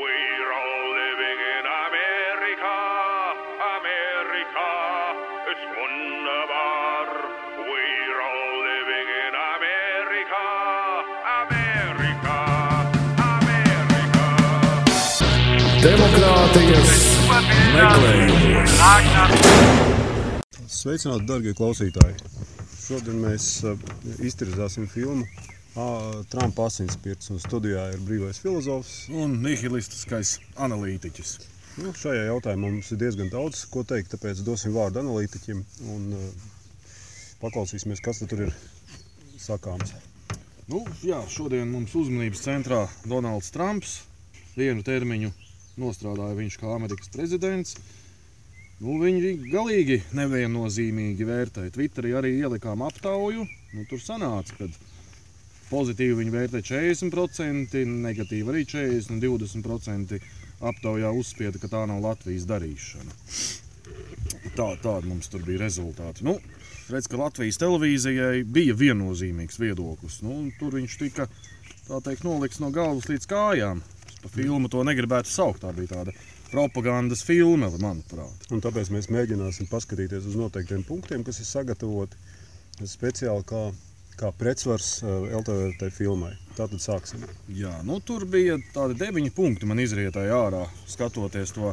We're all living in America, America ist wunderbar. We're all living in America, America, America. Demokrātijas meklējumos. Sveicināti, darbie klausītāji! Šodien mēs uh, iztirzāsim filmu Trumpa asinspirts. un Studijā ir brīvais filozofs. Un nihilistiskais analītiķis. Nu, šajā jautājumā mums ir diezgan daudz ko teikt, tāpēc dosim vārdu analītiķim un uh, paklausīsimies, kas tur ir sakāms. Nu, jā, šodien mums uzmanības centrā Donalds Trumps. Vienu termiņu nostrādāja viņš kā Amerikas prezidents. Nu, viņi galīgi neviennozīmīgi vērtēja. Twitterī arī ielikām aptauju. Nu, tur sanāca, ka pozitīvi viņi vērtē 40%, negatīvi arī 40% un 20% aptaujā uzspieda, ka tā nav Latvijas darīšana. Tā, tāda mums tur bija rezultāti. Nu, redz, ka Latvijas televīzijai bija viennozīmīgs viedoklis. Nu, tur viņš tika teikt, nolikts no galvas līdz kājām. Es Pa filmu to negribētu saukt. Tā bija tāda propagandas filma, manuprāt. Un tāpēc mēs mēģināsim paskatīties uz noteiktiem punktiem, kas ir sagatavoti speciāli kā, kā pretsvars uh, LTVT filmai. Tātad sāksim. Jā, nu, tur bija tādi deviņi punkti, man izrietēja ārā, skatoties to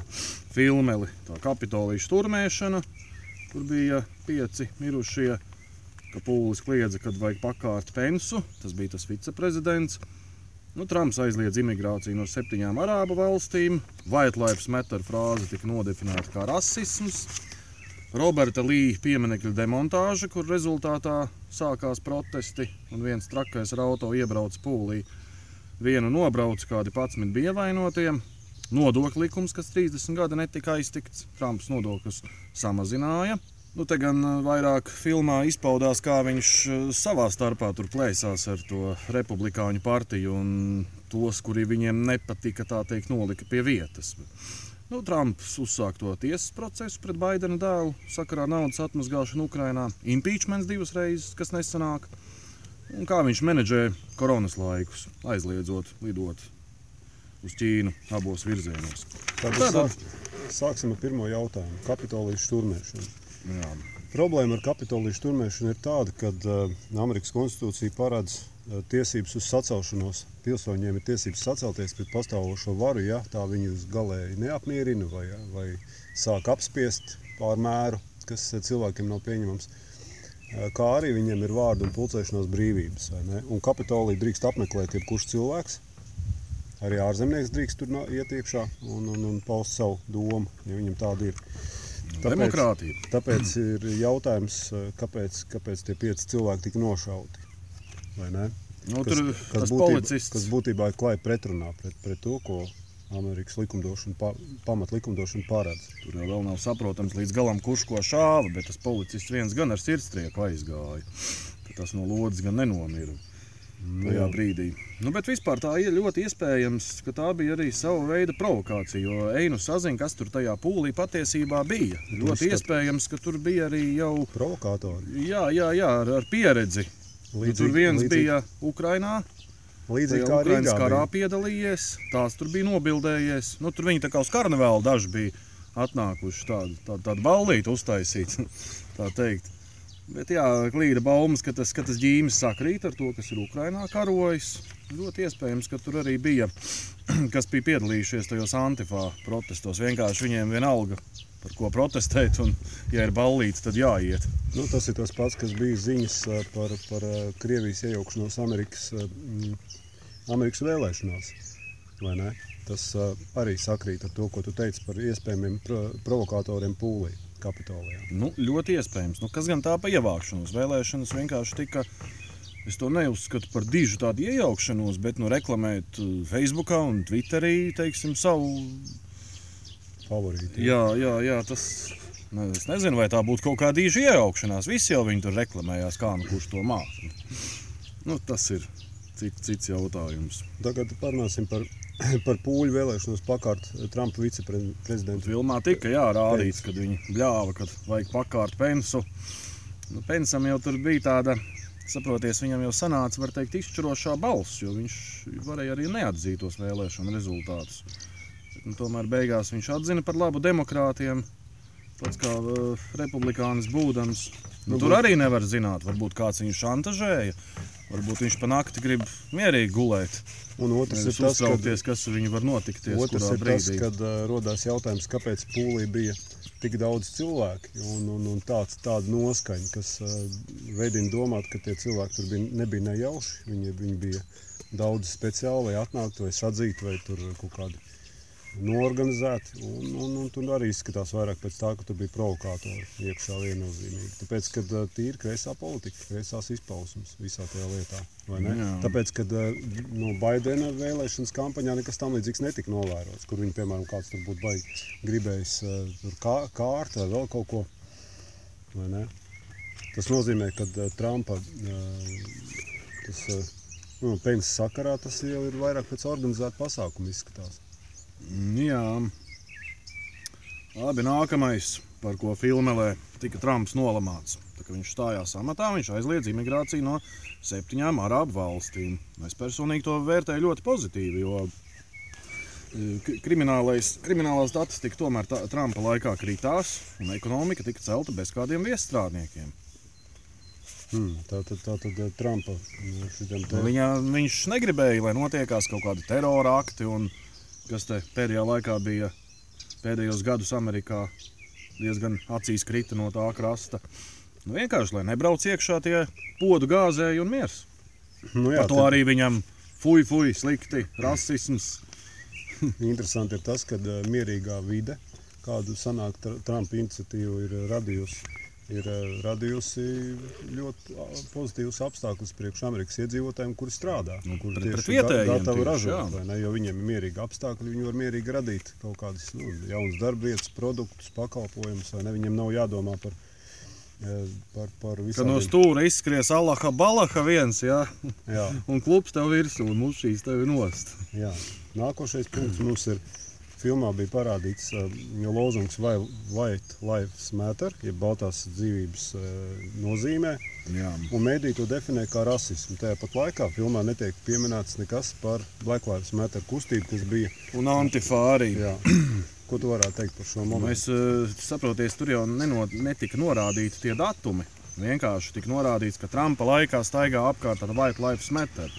filmu, tā kapitolīša turmēšana. Tur bija pieci mirušie, ka pūlis kliedza, kad vajag pakārt pensu. Tas bija tas viceprezidents. Nu, Trumps aizliedz imigrāciju no septiņām arābu valstīm. White Lives Matter frāze tika nodefinēta kā rasisms. Roberta Līja pieminiekļa demontāža, kur rezultātā sākās protesti un viens trakais ar auto iebrauca pūlī. Vienu nobrauca, kādi 11 bija ievainotie. Nodokļu likums, kas 30 gadi netika aiztikts, Trumps nodokļus samazināja. Nu, te gan eh, vairāk filmā izpaudās, kā viņš eh, savā starpā tur plēsās ar to republikāņu partiju un tos, kuri viņiem nepatika, tā teikt, nolika pie vietas. Nu, Trumps uzsāka to tiesas procesu pret Baidena dēlu sakarā ar naudas atmazgāšanu Ukrajinā. Impeachments divas reizes, kas nesanāk. Un kā viņš menedžē koronas laikus, aizliedzot lidot uz Ķīnu abos virzienos. Tātad Tātad- sāk, sāksim ar pirmo jautājumu - kapitolīšu turmēšanu. Jā. Problēma ar kapitolīšu turmēšanu ir tāda, ka uh, Amerikas konstitūcija paredz tiesības uz sacelšanos. Pilsoņiem ir tiesības sacelties pret pastāvošo varu, ja tā viņus galēji neapmierina vai, vai sāk apspiest pārmēru, kas uh, cilvēkiem nav pieņemams. Uh, Kā arī viņiem ir vārdu un pulcēšanās brīvības. Un kapitolī drīkst apmeklēt jebkurš cilvēks. Arī ārzemnieks drīkst tur iet iekšā un, un, un paust savu domu, ja viņam tāda ir. Demokrātija. Tāpēc ir jautājums, eh, kāpēc, kāpēc tie pieci cilvēki tika nošauti. Nu, Kas, tur kas, tas būtībā, policists. kas būtībā ir klāja pretrunā pret, pret to, ko Amerikas likumdošana, pa, pamat likumdošana paredz. Tur jau vēl nav saprotams līdz galam, kurš ko šāva, bet tas policists viens gan ar sirdstrieku aizgāja. Tas no lodes gan nenomira tajā jā. brīdī. Nu, bet vispār tā ir ļoti iespējams, ka tā bija arī sava veida provokācija. Jo Einu sazina, kas tur tajā pūlī patiesībā bija. Ļoti iespējams, ka tur bija arī jau Provokātori. jā, jā, jā, ar, ar pieredzi. Nu, tur viens līdzīgi, bija Ukrainā, Līdzīgi kā Rīgā. karā bija. piedalījies, tās tur bija nobildējies. Nu, tur viņi tā kā uz karnevālu daži bija atnākuši tādu, tādu, tādu ballīti uztaisīt. tā teikt. Bet jā, klīda baumas, ka tas, ka tas ģīmis sakrīt ar to, kas ir Ukrainā karojis. Ļoti iespējams, ka tur arī bija, kas bija piedalījušies tajos antifā protestos. Vienkārši viņiem vienalga, par ko protestēt, un, ja ir ballīts, tad jāiet. Nu, tas ir tas pats, kas bija ziņas par, par Krievijas iejaukšanos Amerikas, Amerikas vēlēšanās. Tas arī sakrīt ar to, ko tu teici par iespējamiem pro provokatoriem pūlī Kapitolijā. Nu, ļoti iespējams. Nu, kas gan tā pa ievākšanos? Vēlēšanas vienkārši tika. Es to neuzskatu par dižu tādu iejaukšanos, bet nu, reklamēt uh, Facebook un Twitterī teiksim, savu. Favorīti. Jā, jā, jā tas. Ne, es nezinu, vai tā būtu kaut kāda diža iejaukšanās. Visi jau viņi tur reklamējās, kā nu kurš to māca. Nu, tas ir cits, cits jautājums. Tagad parunāsim par, par pūļu vēlēšanos pakārt Trumpa viceprezidentu. Filmā tika jā, rādīts, kad viņi bļāva, kad vajag pakārt pensu. Nu, Pensam jau tur bija tāda, saproties, viņam jau sanāca, var teikt, izšķirošā balss, jo viņš varēja arī neatzīt tos vēlēšanu rezultātus. Nu, tomēr beigās viņš atzina par labu demokrātiem. Pats kā uh, republikānis būdams. Nu, tur arī nevar zināt, varbūt kāds viņu šantažēja. Varbūt viņš pa nakti grib mierīgi gulēt. Un otrs Nevis ir tas, ka uztraukties, kas viņu var notikties. Otrs ir tas, brīdī. kad uh, rodās jautājums, kāpēc pūlī bija tik daudz cilvēku. Un, un, un tāds, tāda noskaņa, kas uh, veidina domāt, ka tie cilvēki tur bija, nebija nejauši. Viņi, viņi bija daudz speciāli, lai atnāktu, vai sadzītu, vai tur kaut kādi noorganizēti. Un, un, un tur arī izskatās vairāk pēc tā, ka tur bija provokātori iekšā viennozīmīgi. Tāpēc, kad uh, tīri kreisā politika, kreisās izpausmes visā tajā lietā. Tāpēc, kad uh, no Baidena vēlēšanas kampaņā nekas tam līdzīgs netika novērots, kur viņi, piemēram, kāds tur būtu baigi gribējis uh, tur kā, kārtu vai vēl kaut ko. Tas nozīmē, ka Trumpa tas, nu, pensijas sakarā tas jau ir vairāk pēc organizēta pasākuma izskatās. Mm, Jā, labi. Nākamais, par ko filmē tika Trumps nolamāts. Tā, viņš stājās amatā, viņš aizliedz imigrāciju no septiņām arābu valstīm. Es personīgi to vērtēju ļoti pozitīvi, jo e, kriminālais, kriminālā statistika tomēr tā, Trumpa laikā kritās, un ekonomika tika celta bez kādiem viestrādniekiem. Hmm, tā tad tā, tā, Trumpa šitam te- Viņa, viņš negribēja, lai notiekās kaut kādi terora akti, un, kas pēdējā laikā bija pēdējos gadus Amerikā diezgan acīs krita no tā krasta. Nu, vienkārši, lai nebrauc iekšā tie podu gāzēji un miers. nu, Jā, jā, to te- arī viņam fuj, fuj, slikti, rasisms. Interesanti ir tas, ka uh, mierīgā vide, kādu sanāk Tr- Trumpa iniciatīva, ir radījusi, ir uh, radījusi ļoti pozitīvus apstākļus priekš Amerikas iedzīvotājiem, kuri strādā. Nu, kuri pret- tieši vietējiem ga- gatavi tieši, ražot, ne? jo viņiem ir mierīgi apstākļi, viņi var mierīgi radīt kaut kādus nu, jaunus darbvietas, produktus, pakalpojumus. vai ne? Viņiem nav jādomā par, eh, par, par Kad visām no stūra izskries Allaha Balaha viens, jā, Jā, un klubs tev virsū, un mušīs tevi nost. jā. Nākošais punkts mums ir. Filmā bija parādīts uh, lozungs White Lives Matter, jeb baltās dzīvības uh, nozīmē. Jā. Un mēdī to definē kā rasismu. Tāpat laikā filmā netiek pieminēts nekas par Black Lives Matter kustību, kas bija. Un antifārī. Jā. Ko tu varētu teikt par šo momentu? Mēs uh, saprotam, tur jau neno, netika norādīti tie datumi. Vienkārši tika norādīts, ka Trumpa laikā staigā apkārt ar White Lives Matter.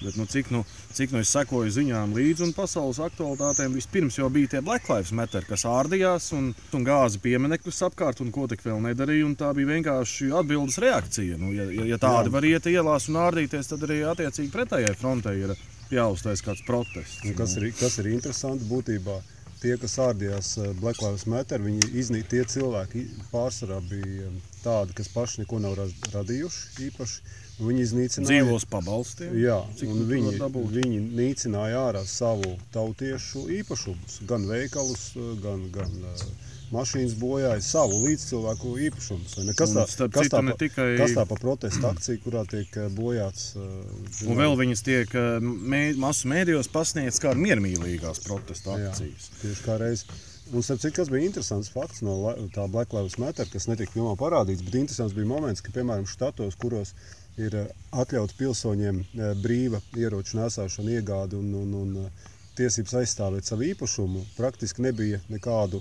Bet, nu, cik, nu, cik nu es sekoju ziņām līdzi un pasaules aktualitātēm, vispirms jau bija tie Black Lives Matter, kas ārdījās un, un gāza pieminekļus apkārt un ko tik vēl nedarīja. un Tā bija vienkārši atbildes reakcija. Nu, ja, ja, tādi Jā. var iet ielās un ārdīties, tad arī attiecīgi pretējai frontei ir jāuztais kāds protests. Un kas, ir, kas ir interesanti būtībā? Tie, kas ārdījās eh, Black Lives Matter, viņi iznīca tie cilvēki pārsvarā bija eh, tādi, kas paši neko nav ra- radījuši īpaši. Viņi iznīcināja Dzīvos pabalstiem. Jā, un viņi, viņi nīcināja ārā savu tautiešu īpašumus. Gan veikalus, gan, gan uh, mašīnas bojāja savu līdzcilvēku īpašumus. Kas Un, tā, starp kas tā, pa, tikai- kas tā pa protesta akcija, kurā tiek uh, bojāts? Uh, Un vēl viņas tiek eh, mē, masu mēdījos pasniegts kā miermīlīgās protesta Jā, akcijas. tieši kā reiz. Un, starp citu, kas bija interesants fakts no tā Black Lives Matter, kas netika filmā parādīts, bet interesants bija moments, ka, piemēram, štatos, kuros ir eh, atļauts pilsoņiem eh, brīva ieroču nesāšana, iegāde un, un, un eh, tiesības aizstāvēt savu īpašumu, praktiski nebija nekādu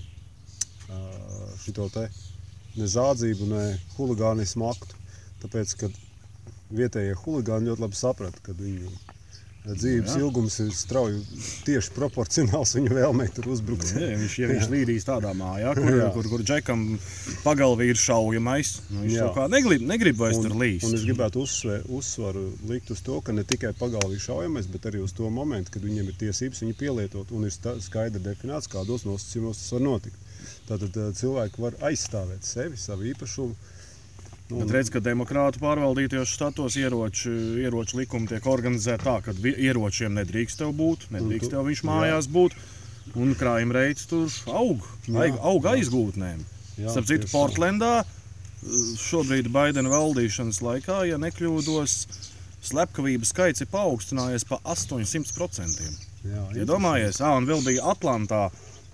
šito te ne zādzību, ne huligānismu aktu. Tāpēc, kad vietējie huligāni ļoti labi saprata, ka viņu dzīves Jā. ilgums ir strauji tieši proporcionāls viņu vēlmei tur uzbrukt. Jā, viņš ir līdījis tādā mājā, kur, Jā. kur, kur džekam pagalvī ir šaujamais. Nu, viņš jau kā negrib, negrib vairs Un, tur līst. un es gribētu uzsver, uzsvaru likt uz to, ka ne tikai pagalvī šaujamais, bet arī uz to momentu, kad viņiem ir tiesības viņu pielietot un ir skaidri definēts, kādos nosacījumos tas var notikt. Tātad eh, cilvēki var aizstāvēt sevi, savu īpašumu. Nu, Bet redz, ka demokrātu pārvaldītajos štatos ieroču, ieroču likumi tiek organizēti tā, ka ieročiem nedrīkst tev būt, nedrīkst tu- tev viņš jā. mājās būt. Un krājuma reids tur aug, aug, aug aizgūtnēm. Starp citu. Portlendā eh, šobrīd Baidena valdīšanas laikā, ja nekļūdos, slepkavību skaits ir paaugstinājies pa 800%. jā, Iedomājies, ah, un vēl bija Atlantā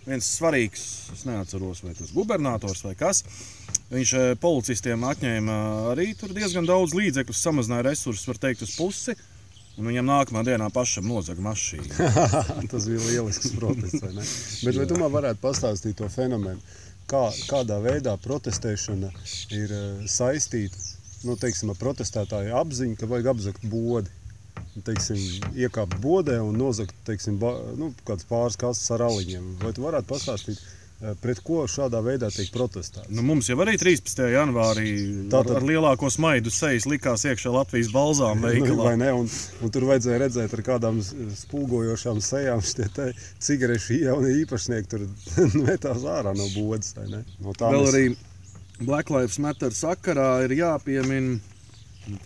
viens svarīgs, es neatceros, vai tas gubernators vai kas. Viņš eh, policistiem atņēma arī tur diezgan daudz līdzekļu, samazināja resursus, var teikt, uz pusi. Un viņam nākamā dienā pašam nozaga mašīnu. Tas bija lielisks protests. vai? Bet vai tu man varētu pastāstīt to fenomenu? Kā, kādā veidā protestēšana ir eh, saistīta nu, teiksim, ar protestētāju apziņu, ka vajag apzakt bodi? Teiksim, iekāpt bodē un nozagt teiksim, ba, nu, kāds pāris kastes ar aliņiem. Vai tu varētu pastāstīt, eh, pret ko šādā veidā tiek protestēts? Nu, mums jau arī 13. janvārī Tātad- ar, ar lielāko smaidu sejas likās iekšā Latvijas balzām Nu, veikalā. vai ne? Un, un tur vajadzēja redzēt, ar kādām spulgojošām sejām šie cigarešu jaunie īpašnieki tur metās ārā no bodas. No Vēl mēs- arī Black Lives Matter sakarā ir jāpiemina,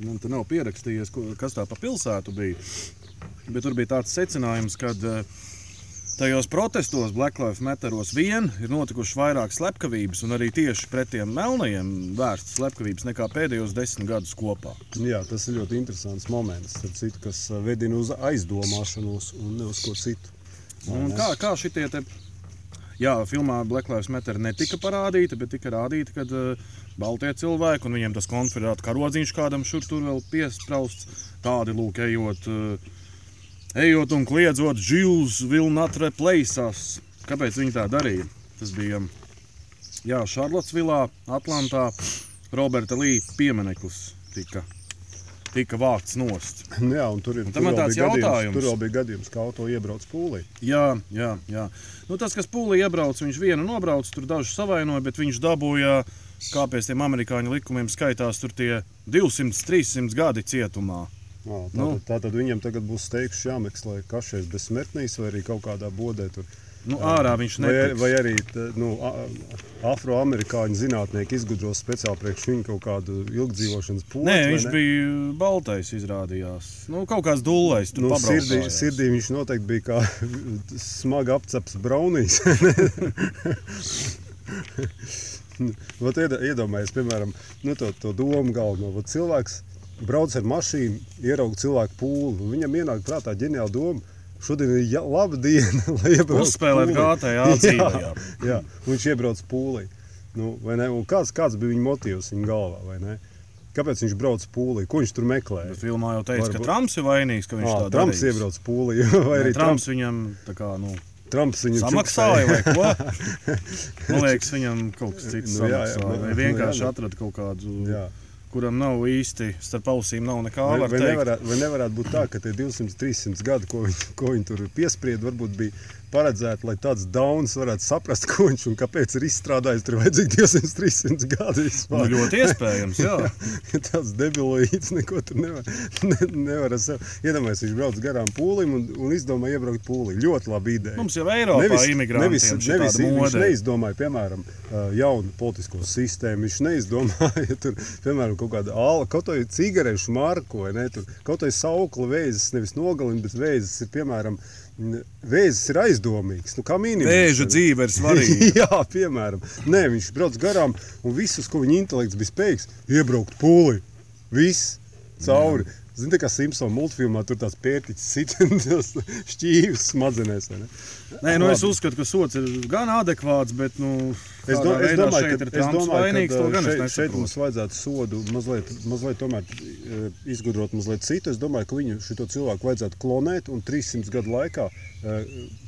man te nav pierakstījies, kas tā pa pilsētu bija. Bet tur bija tāds secinājums, ka tajos protestos, Black Lives Matteros vien ir notikušas vairāk slepkavības, un arī tieši pret tiem melnajiem vērstas slepkavības nekā pēdējos desmit gadus kopā. Jā, tas ir ļoti interesants moments, citu, kas uh, vedina uz aizdomāšanos un ne uz ko citu. Un kā, kā šitie jā, filmā Black Lives Matter netika parādīta, bet tika rādīta, ka uh, baltie cilvēki un viņiem tas konfederāta karodziņš kādam šur tur vēl piesprausts, tādi lūk, ejot, uh, ejot un kliedzot, Jews will not replace us. Kāpēc viņi tā darīja? Tas bija jā, Šarlotsvilā, Atlantā, Roberta Līja piemineklis tika, tika vākts nost. Nu Jā, un tur ir Un vēl tāds bija gadījums- jautājums. Tur vēl bija gadījums, kā auto iebrauc pūlī. Jā, jā, jā. Nu, tas, kas pūlī iebrauc, viņš vienu nobrauc, tur dažus savainoja, bet viņš dabūja, kā pēc tiem amerikāņu likumiem skaitās, tur tie 200-300 gadi cietumā. Jā, tātad, Nu. nu. tātad viņam tagad būs steigts jāmeklē kašais bez smertnīs vai arī kaut kādā bodē. Tur. Nu, ārā viņš Vai, netiks. vai arī t- nu, afroamerikāņu zinātnieki izgudros speciāli priekš viņa kaut kādu ilgdzīvošanas pūli. Nē, viņš bija baltais, izrādījās. Nu, kaut kāds dūlais, Nu, sirdī, sirdī viņš noteikti bija kā smagi apceps braunīs. Vat iedo- Iedomājieties, piemēram, nu, to, to domu galveno. Vat Cilvēks brauc ar mašīnu, ieraudzīja cilvēku pūli. Viņam ienāk prātā ģeniāla doma. Šodien ir ja, laba diena, lai iebrauktu Uzspēlēt. GTA dzīvē, jā. jā, viņš iebrauc pūlī. Nu, ne? Kāds, kāds bija viņa motīvs viņa galvā? vai ne? Kāpēc viņš brauc pūlī? Ko viņš tur meklēja? Bet filmā jau teica, ka Varbūt- Trumps ir vainīgs, ka viņš Ā, tā Trumps darījis. iebrauc pūlī, vai arī Nē, Trumps viņam tā kā, nu, Trumps viņu samaksāja vai ko? Man liekas, viņam kaut kas cits Nu, jā, jā, samaksāja. nu, nu, vienkārši jā, nu. atrada kaut kādu, Jā. Kuram nav īsti starp ausīm nav nekā Vai, vai, nevarētu, vai nevarētu būt tā, ka tie 200, 300 gadi, ko viņi, ko viņi tur piesprieda, varbūt bija paredzēti, lai tāds dauns varētu saprast, ko viņš un kāpēc ir izstrādājis. Tur vajadzīgi 200, 300 gadi Nu, ļoti iespējams, jā. tāds debilīts, neko tur nevar, ne, nevar ar sevi. Iedomājieties, viņš brauc garām pūlim un, un izdomā iebraukt pūlī. Ļoti labi ideja. Mums jau Eiropā nevis, imigrantiem nevis, nevis viņš neizdomāja, piemēram, jaunu politisko sistēmu. Viņš neizdomāja, tur, piemēram, kaut kādu alu, kaut kādu cigarešu marku vai ne. Tur, kaut kādu saukli vēzis nevis nogalina, bet vēzis ir, piemēram, n- vēzis ir aizdomīgs. Nu, kā minimums. Vēža dzīve ir svarīga. Jā, piemēram. Nē, viņš brauc garām un visus, ko viņa intelekts bija spējīgs, iebraukt pūlī. Viss cauri. Zini, tā kā Simpsons multfilmā tur tās pērtiķis sit tos šķīvis smadzenēs. Nē, nu es Labi. uzskatu, ka sots ir gan adekvāts, bet nu, Es, do, es domāju, ka, ir es Trumps domāju, vainīgs, es šeit, šeit mums vajadzētu sodu mazliet, mazliet tomēr, e, izgudrot mazliet citu. Es domāju, ka viņu šo cilvēku vajadzētu klonēt un 300 gadu laikā e,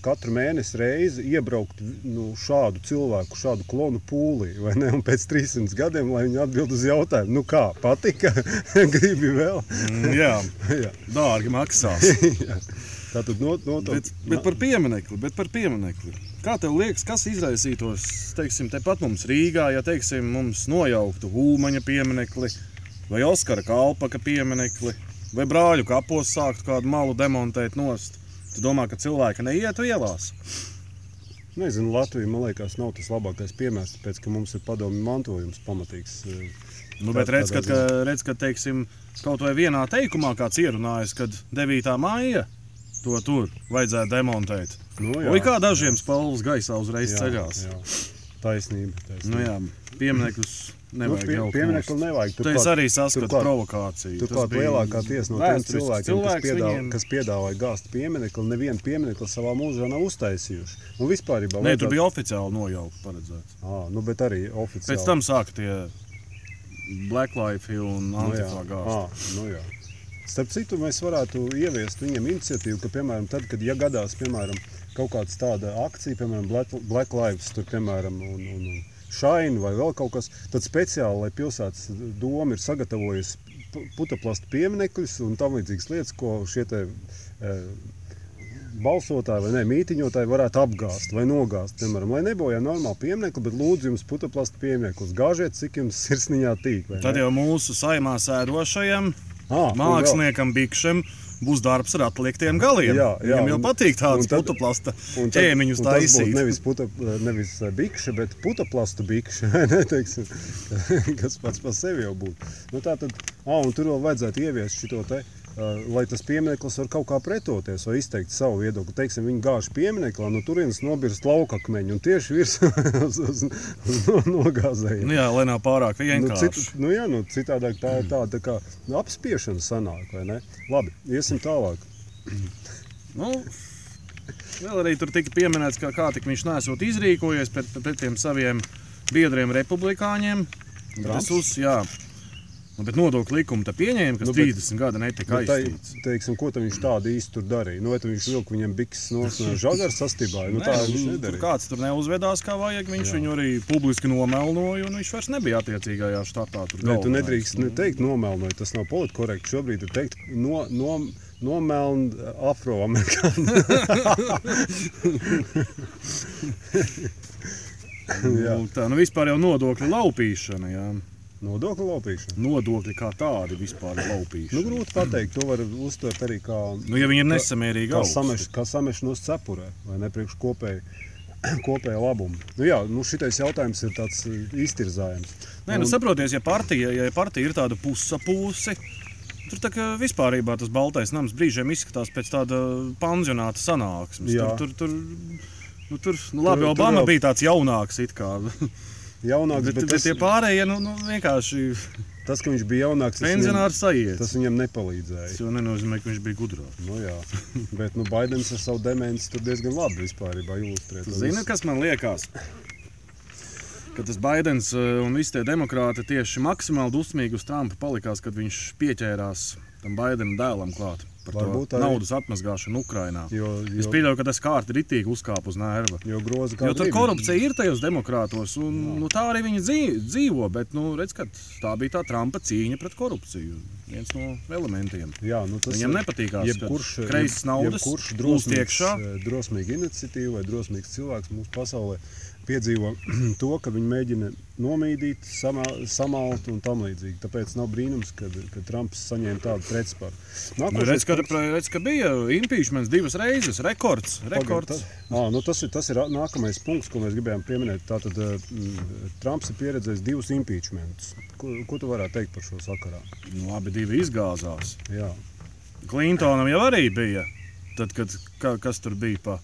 katru mēnesi reizi iebraukt nu, šādu cilvēku, šādu klonu pūlī. ne? Un pēc 300 gadiem, lai viņi atbild uz jautājumu, nu kā, patika, gribi vēl. Mm, Jā, Jā. dārgi maksās. Tātad no, no tā, Bet, bet par pieminekli, bet par pieminekli. Kā tev liekas, kas izraisītos, teiksim, tepat mums Rīgā, ja, teiksim, mums nojauktu Hūmaņa pieminekli vai Oskara Kalpaka pieminekli vai brāļu kapos sāktu kādu malu demontēt nost? Tu domā, ka cilvēki neietu ielās? Nezinu, Latvija, man liekas, nav tas labākais piemērs, tāpēc, ka mums ir padomju mantojums pamatīgs. e, Nu, bet redz, ka, tādā ka, redz, ka teiksim, kaut vai vienā teikumā kāds ierunājas, ka 9. maija to tur vajadzētu demontēt. Nu, Vai kā dažiem spalvas gaisā uzreiz ceļās? Jā. Taisnība. taisnība. Nu, jā, pieminekļus Nu, nevajag pie, jaukt pieminekli nost. nevajag. Tur es arī saskatu turklāt- provokāciju. Tas Turklāt bija lielākā tiesa no tiem cilvēkiem, kas, cilvēks piedāvā, viņiem- kas piedāvāja gāzt pieminekli, nevienu pieminekli savā mūžā nav uztaisījuši. Un vispār jau Nē, tur bija oficiāli nojaukt paredzēts. Ah, nu, bet arī oficiāli. Pēc tam sāka tie Black Life un nu, jā. Antifa gāzt. Ah, nu, jā. Starp citu, mēs varētu ieviest viņiem iniciatīvu, ka, piemēram, tad, kad ja gadās piemēram, kaut kāda tāda akcija, piemēram, Black, Black Lives, tur, piemēram, un, un, un Shine vai vēl kaut kas, tad speciāli, lai pilsētas doma ir sagatavojusi pu- putekļu pieminekļus un tam līdzīgas lietas, ko šie te, e, balsotāji vai ne, mītīņotāji varētu apgāzt vai nogāzt. Piemēram, lai nebojā normāli pieminekli, bet lūdzu jums putekļu piemineklis. Gāžiet, cik jums sirsniņā tīk. Tad jau mūsu saimā sēdošajam Vēl- māksliniekam, bikšam. Būs darbs ar atliektiem galiem. Jā, jā, Viņam jau patīk Un tad- ķēmiņus būtu taisīt. Nevis, puta, nevis eh, bikša, bet putekļu bikša. ne, teiksim, kas pats par sevi jau būtu. Nu, tā tad, ah, un tur vēl vajadzētu ieviest šo te. Lai tas piemineklis var kaut kā pretoties vai izteikt savu viedokli. Teiksim, viņi gāž pieminekli, no turienes nobirst laukakmeņu un tieši virsū no, nogāzēju. Nu, jā, lai nav pārāk Nu, vienkārši. cit, nu, jā, nu, citādāk tā ir tāda tā kā nu, apspiešana sanāk, vai ne? Labi, iesim tālāk. Nu, vēl arī tur tika pieminēts, ka kā tik viņš nesot izrīkojies pret, pret tiem saviem biedriem republikāņiem. Trumps? Uz, jā. Nu, bet nodokļu likumu te pieņēma, kas Nu, nu, bet- 30 gadi netika Nu, aizstīts. teiksim, ko tad viņš tādu īsti tur darīja? Nu, vai tad viņš vilka viņam bikses no žagara sastībā? Nu, Nē, tā nu, viņš tur nedarīja. kāds tur neuzvedās kā vajag. Viņš Jā. viņu arī publiski nomelnoja, un viņš vairs nebija attiecīgajā štatā. Tur Nē, tu nedrīkst ne teikt nomelnot, tas nav politkorekti. Šobrīd ir teikt no, no, nomeln afroamerikāņu. Jā. Nu, tā nu vispār jau nodokļu laupīšana. Jā. Nodokļu laupīšana. Nodokļi kā tādi vispār ir laupīšana. Nu, grūti pateikt, to var uztvert arī kā, Nu, ja viņi ir nesamērīgi kā, augsti. sameš, kā samešanos cepurē vai ne priekš kopēji. Kopējā labuma. Nu, jā, nu šitais jautājums ir tāds uh, iztirzājums. Nē, nu Un- saprotiet, ja partija, ja partija ir tāda pusapūsi, tur tā kā vispār tas baltais nams brīžiem izskatās pēc tāda pansionāta sanāksmes. Jā. Tur, tur, tur, nu, tur, nu, labi, Tur- tur Obama vēl- bija tāds jaunāks, it kā. Jaunāks, bet, bet, bet tas, tie pārējie nu, nu, vienkārši tas, ka viņš bija jaunāks, pensionāri sajiet. tas viņam nepalīdzēja. Tas jau nenozīmē, ka viņš bija gudrāks. Nu, jā, bet nu, Baidens ar savu demenci tur diezgan labi vispār ilustrē. Zini, kas man liekas? Ka tas Baidens eh, un visi tie demokrāti tieši maksimāli dusmīgi uz Trumpu palikās, kad viņš pieķērās tam Baidena dēlam klāt par Varbūt to arī. naudas atmazgāšanu Ukrajinā. Es pieļauju, ka tas kārti ritīgi uzkāpa uz nerva. jo Jo tur korupcija ir tajos demokrātos, un nu, tā arī viņi dzīvo. dzīvo bet nu, redz, tā bija tā Trumpa cīņa pret korupciju. Viens no elementiem. Jā, nu, tas Viņam nepatīkās, jebkurš, kreisas naudas jebkurš drosmīgs, eh, drosmīga iniciatīva vai drosmīgs cilvēks mūsu pasaulē piedzīvo to, ka viņi mēģina nomīdīt, samā, samalt un tam līdzīgi. Tāpēc nav brīnums, ka, ka Trumps saņēma tādu pretspāru. Nu, redz, ka, redz, ka bija impeachments divas reizes, rekords. rekords. À, nu tas, ir, tas ir nākamais punkts, ko mēs gribējām pieminēt. Tātad mm, Trumps ir pieredzējis divus impeachmentus. Ko, ko tu varētu teikt par šo sakarā? Nu, abi divi izgāzās. Jā. Klintonam jau arī bija. Tad, kad, ka, kas tur bija? Pa,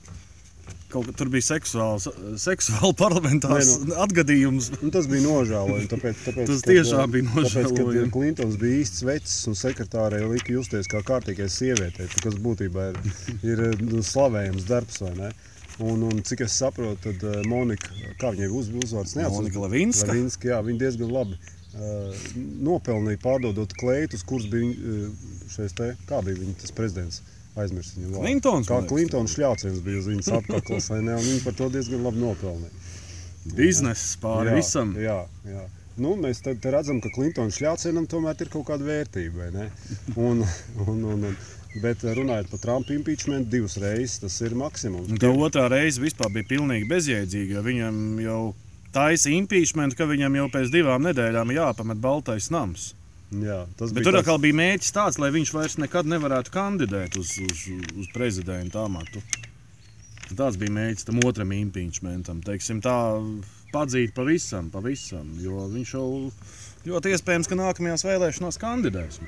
kaut, kā tur bija seksuāls, seksuāli parlamentārs Nē, atgadījums. Nu, tas bija nožēlojami. Tāpēc, tāpēc, Tas kad, tiešām bija Tāpēc, kad nožēlojami. Klintons bija īsts vecs un sekretārai lika justies kā kārtīgai sievietei, kas būtībā ir, ir nu, slavējams darbs. vai ne? Un, un cik es saprotu, tad uh, Monika, kā viņai uz, uzvārds neatceros. Monika Levinska? Levinska, jā, viņa diezgan labi uh, nopelnīja pārdodot kleitus, kurus bija uh, šais te, kā bija viņa tas prezidents. Aizmirst viņu vārdu. Klintons, Kā Klintons šļāciens bija uz viņas apaklas, vai ne? Un viņa par to diezgan labi nopelnīja. Bizness pāri Jā, visam. Jā, jā. Nu, mēs te, te redzam, ka Klintona šļācienam tomēr ir kaut kāda vērtība. vai ne? Un, un, un, un, bet runājot par Trumpa impeachment, divas reizes tas ir maksimums. Tā otrā reize vispār bija pilnīgi bezjēdzīga. Viņam jau taisa impeachment, ka viņam jau pēc divām nedēļām jāpamet Baltais nams. Jā, tas Bet bija tur atkal bija mērķis tāds, lai viņš vairs nekad nevarētu kandidēt uz, uz, uz prezidenta amatu. Tas bija mērķis tam otram impeachmentam. Teiksim, tā padzīt pavisam, pavisam. Jo viņš jau ļoti iespējams, ka nākamajās vēlēšanās kandidēs.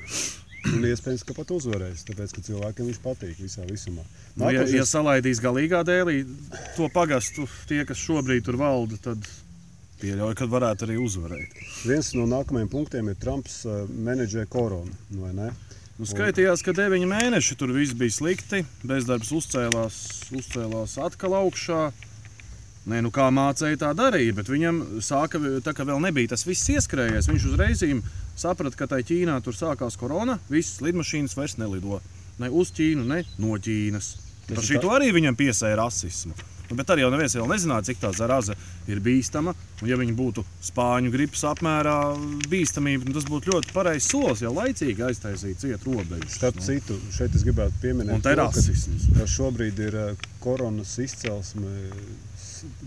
Un iespējams, ka pat uzvarēs, tāpēc, ka cilvēkiem viņš patīk visā visumā. Nu, ja, ja salaidīs galīgā dēlī to pagastu, tie, kas šobrīd tur valda, tad pieļauju, ka varētu arī uzvarēt. Viens no nākamajiem punktiem ir Trumps uh, menedžē koronu. ne? Nu, skaitījās, ka 9 mēneši tur viss bija slikti. Bezdarbs uzcēlās, uzcēlās atkal augšā. Nē, nu kā mācīja, tā darīja, bet viņam sāka, tā kā vēl nebija tas viss ieskrējies, viņš uzreiz saprata, ka tai Ķīnā tur sākās korona, visas lidmašīnas vairs nelido ne uz Ķīnu, ne no Ķīnas. Par ir šito arī viņam piesēja rasismu. Nu, bet arī jau neviens vēl nezināja, cik tā zaraza ir bīstama. Un, ja viņi būtu spāņu gripas apmērā bīstamība, tad tas būtu ļoti pareizs solis, ja laicīgi aiztaisīt cietu robežu. Starp citu, šeit es gribētu pieminēt, to, ka- ka šobrīd ir eh, koronas izcelsme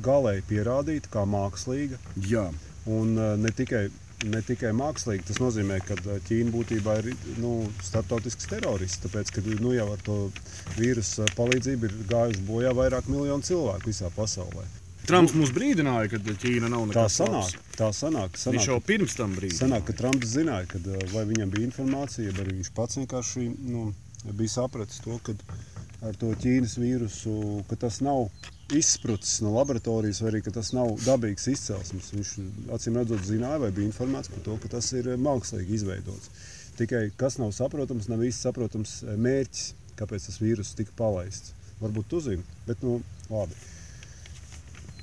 galēji pierādīta kā mākslīga. Jā, Un eh, ne tikai, ne tikai mākslīgi, tas nozīmē, ka Ķīna būtībā ir nu, starptautisks terorists. Tāpēc, ka nu, jau ar to vīrusu palīdzību ir gājuši bojā vairāk miljonu cilvēku visā pasaulē. Trumps mums brīdināja, ka Ķīna nav Tā nekas sanāk, labs. tā sanāk. Viņš sanāk jau pirms tam brīdināja. Sanāk, ka Trumps zināja, eh, vai viņam bija informācija, vai viņš pats vienkārši nu, bija sapratis to, ka ar to Ķīnas vīrusu ka tas nav izsprucis no laboratorijas, vai arī tas nav dabīgs izcelsmes. Viņš acīm redzot, zināja, vai bija informēts par to, ka tas ir eh, mākslīgi izveidots. Tikai kas nav saprotams, nav īsti saprotams eh, mērķis, kāpēc tas vīrus tika palaists. Varbūt tu zini, bet nu, labi.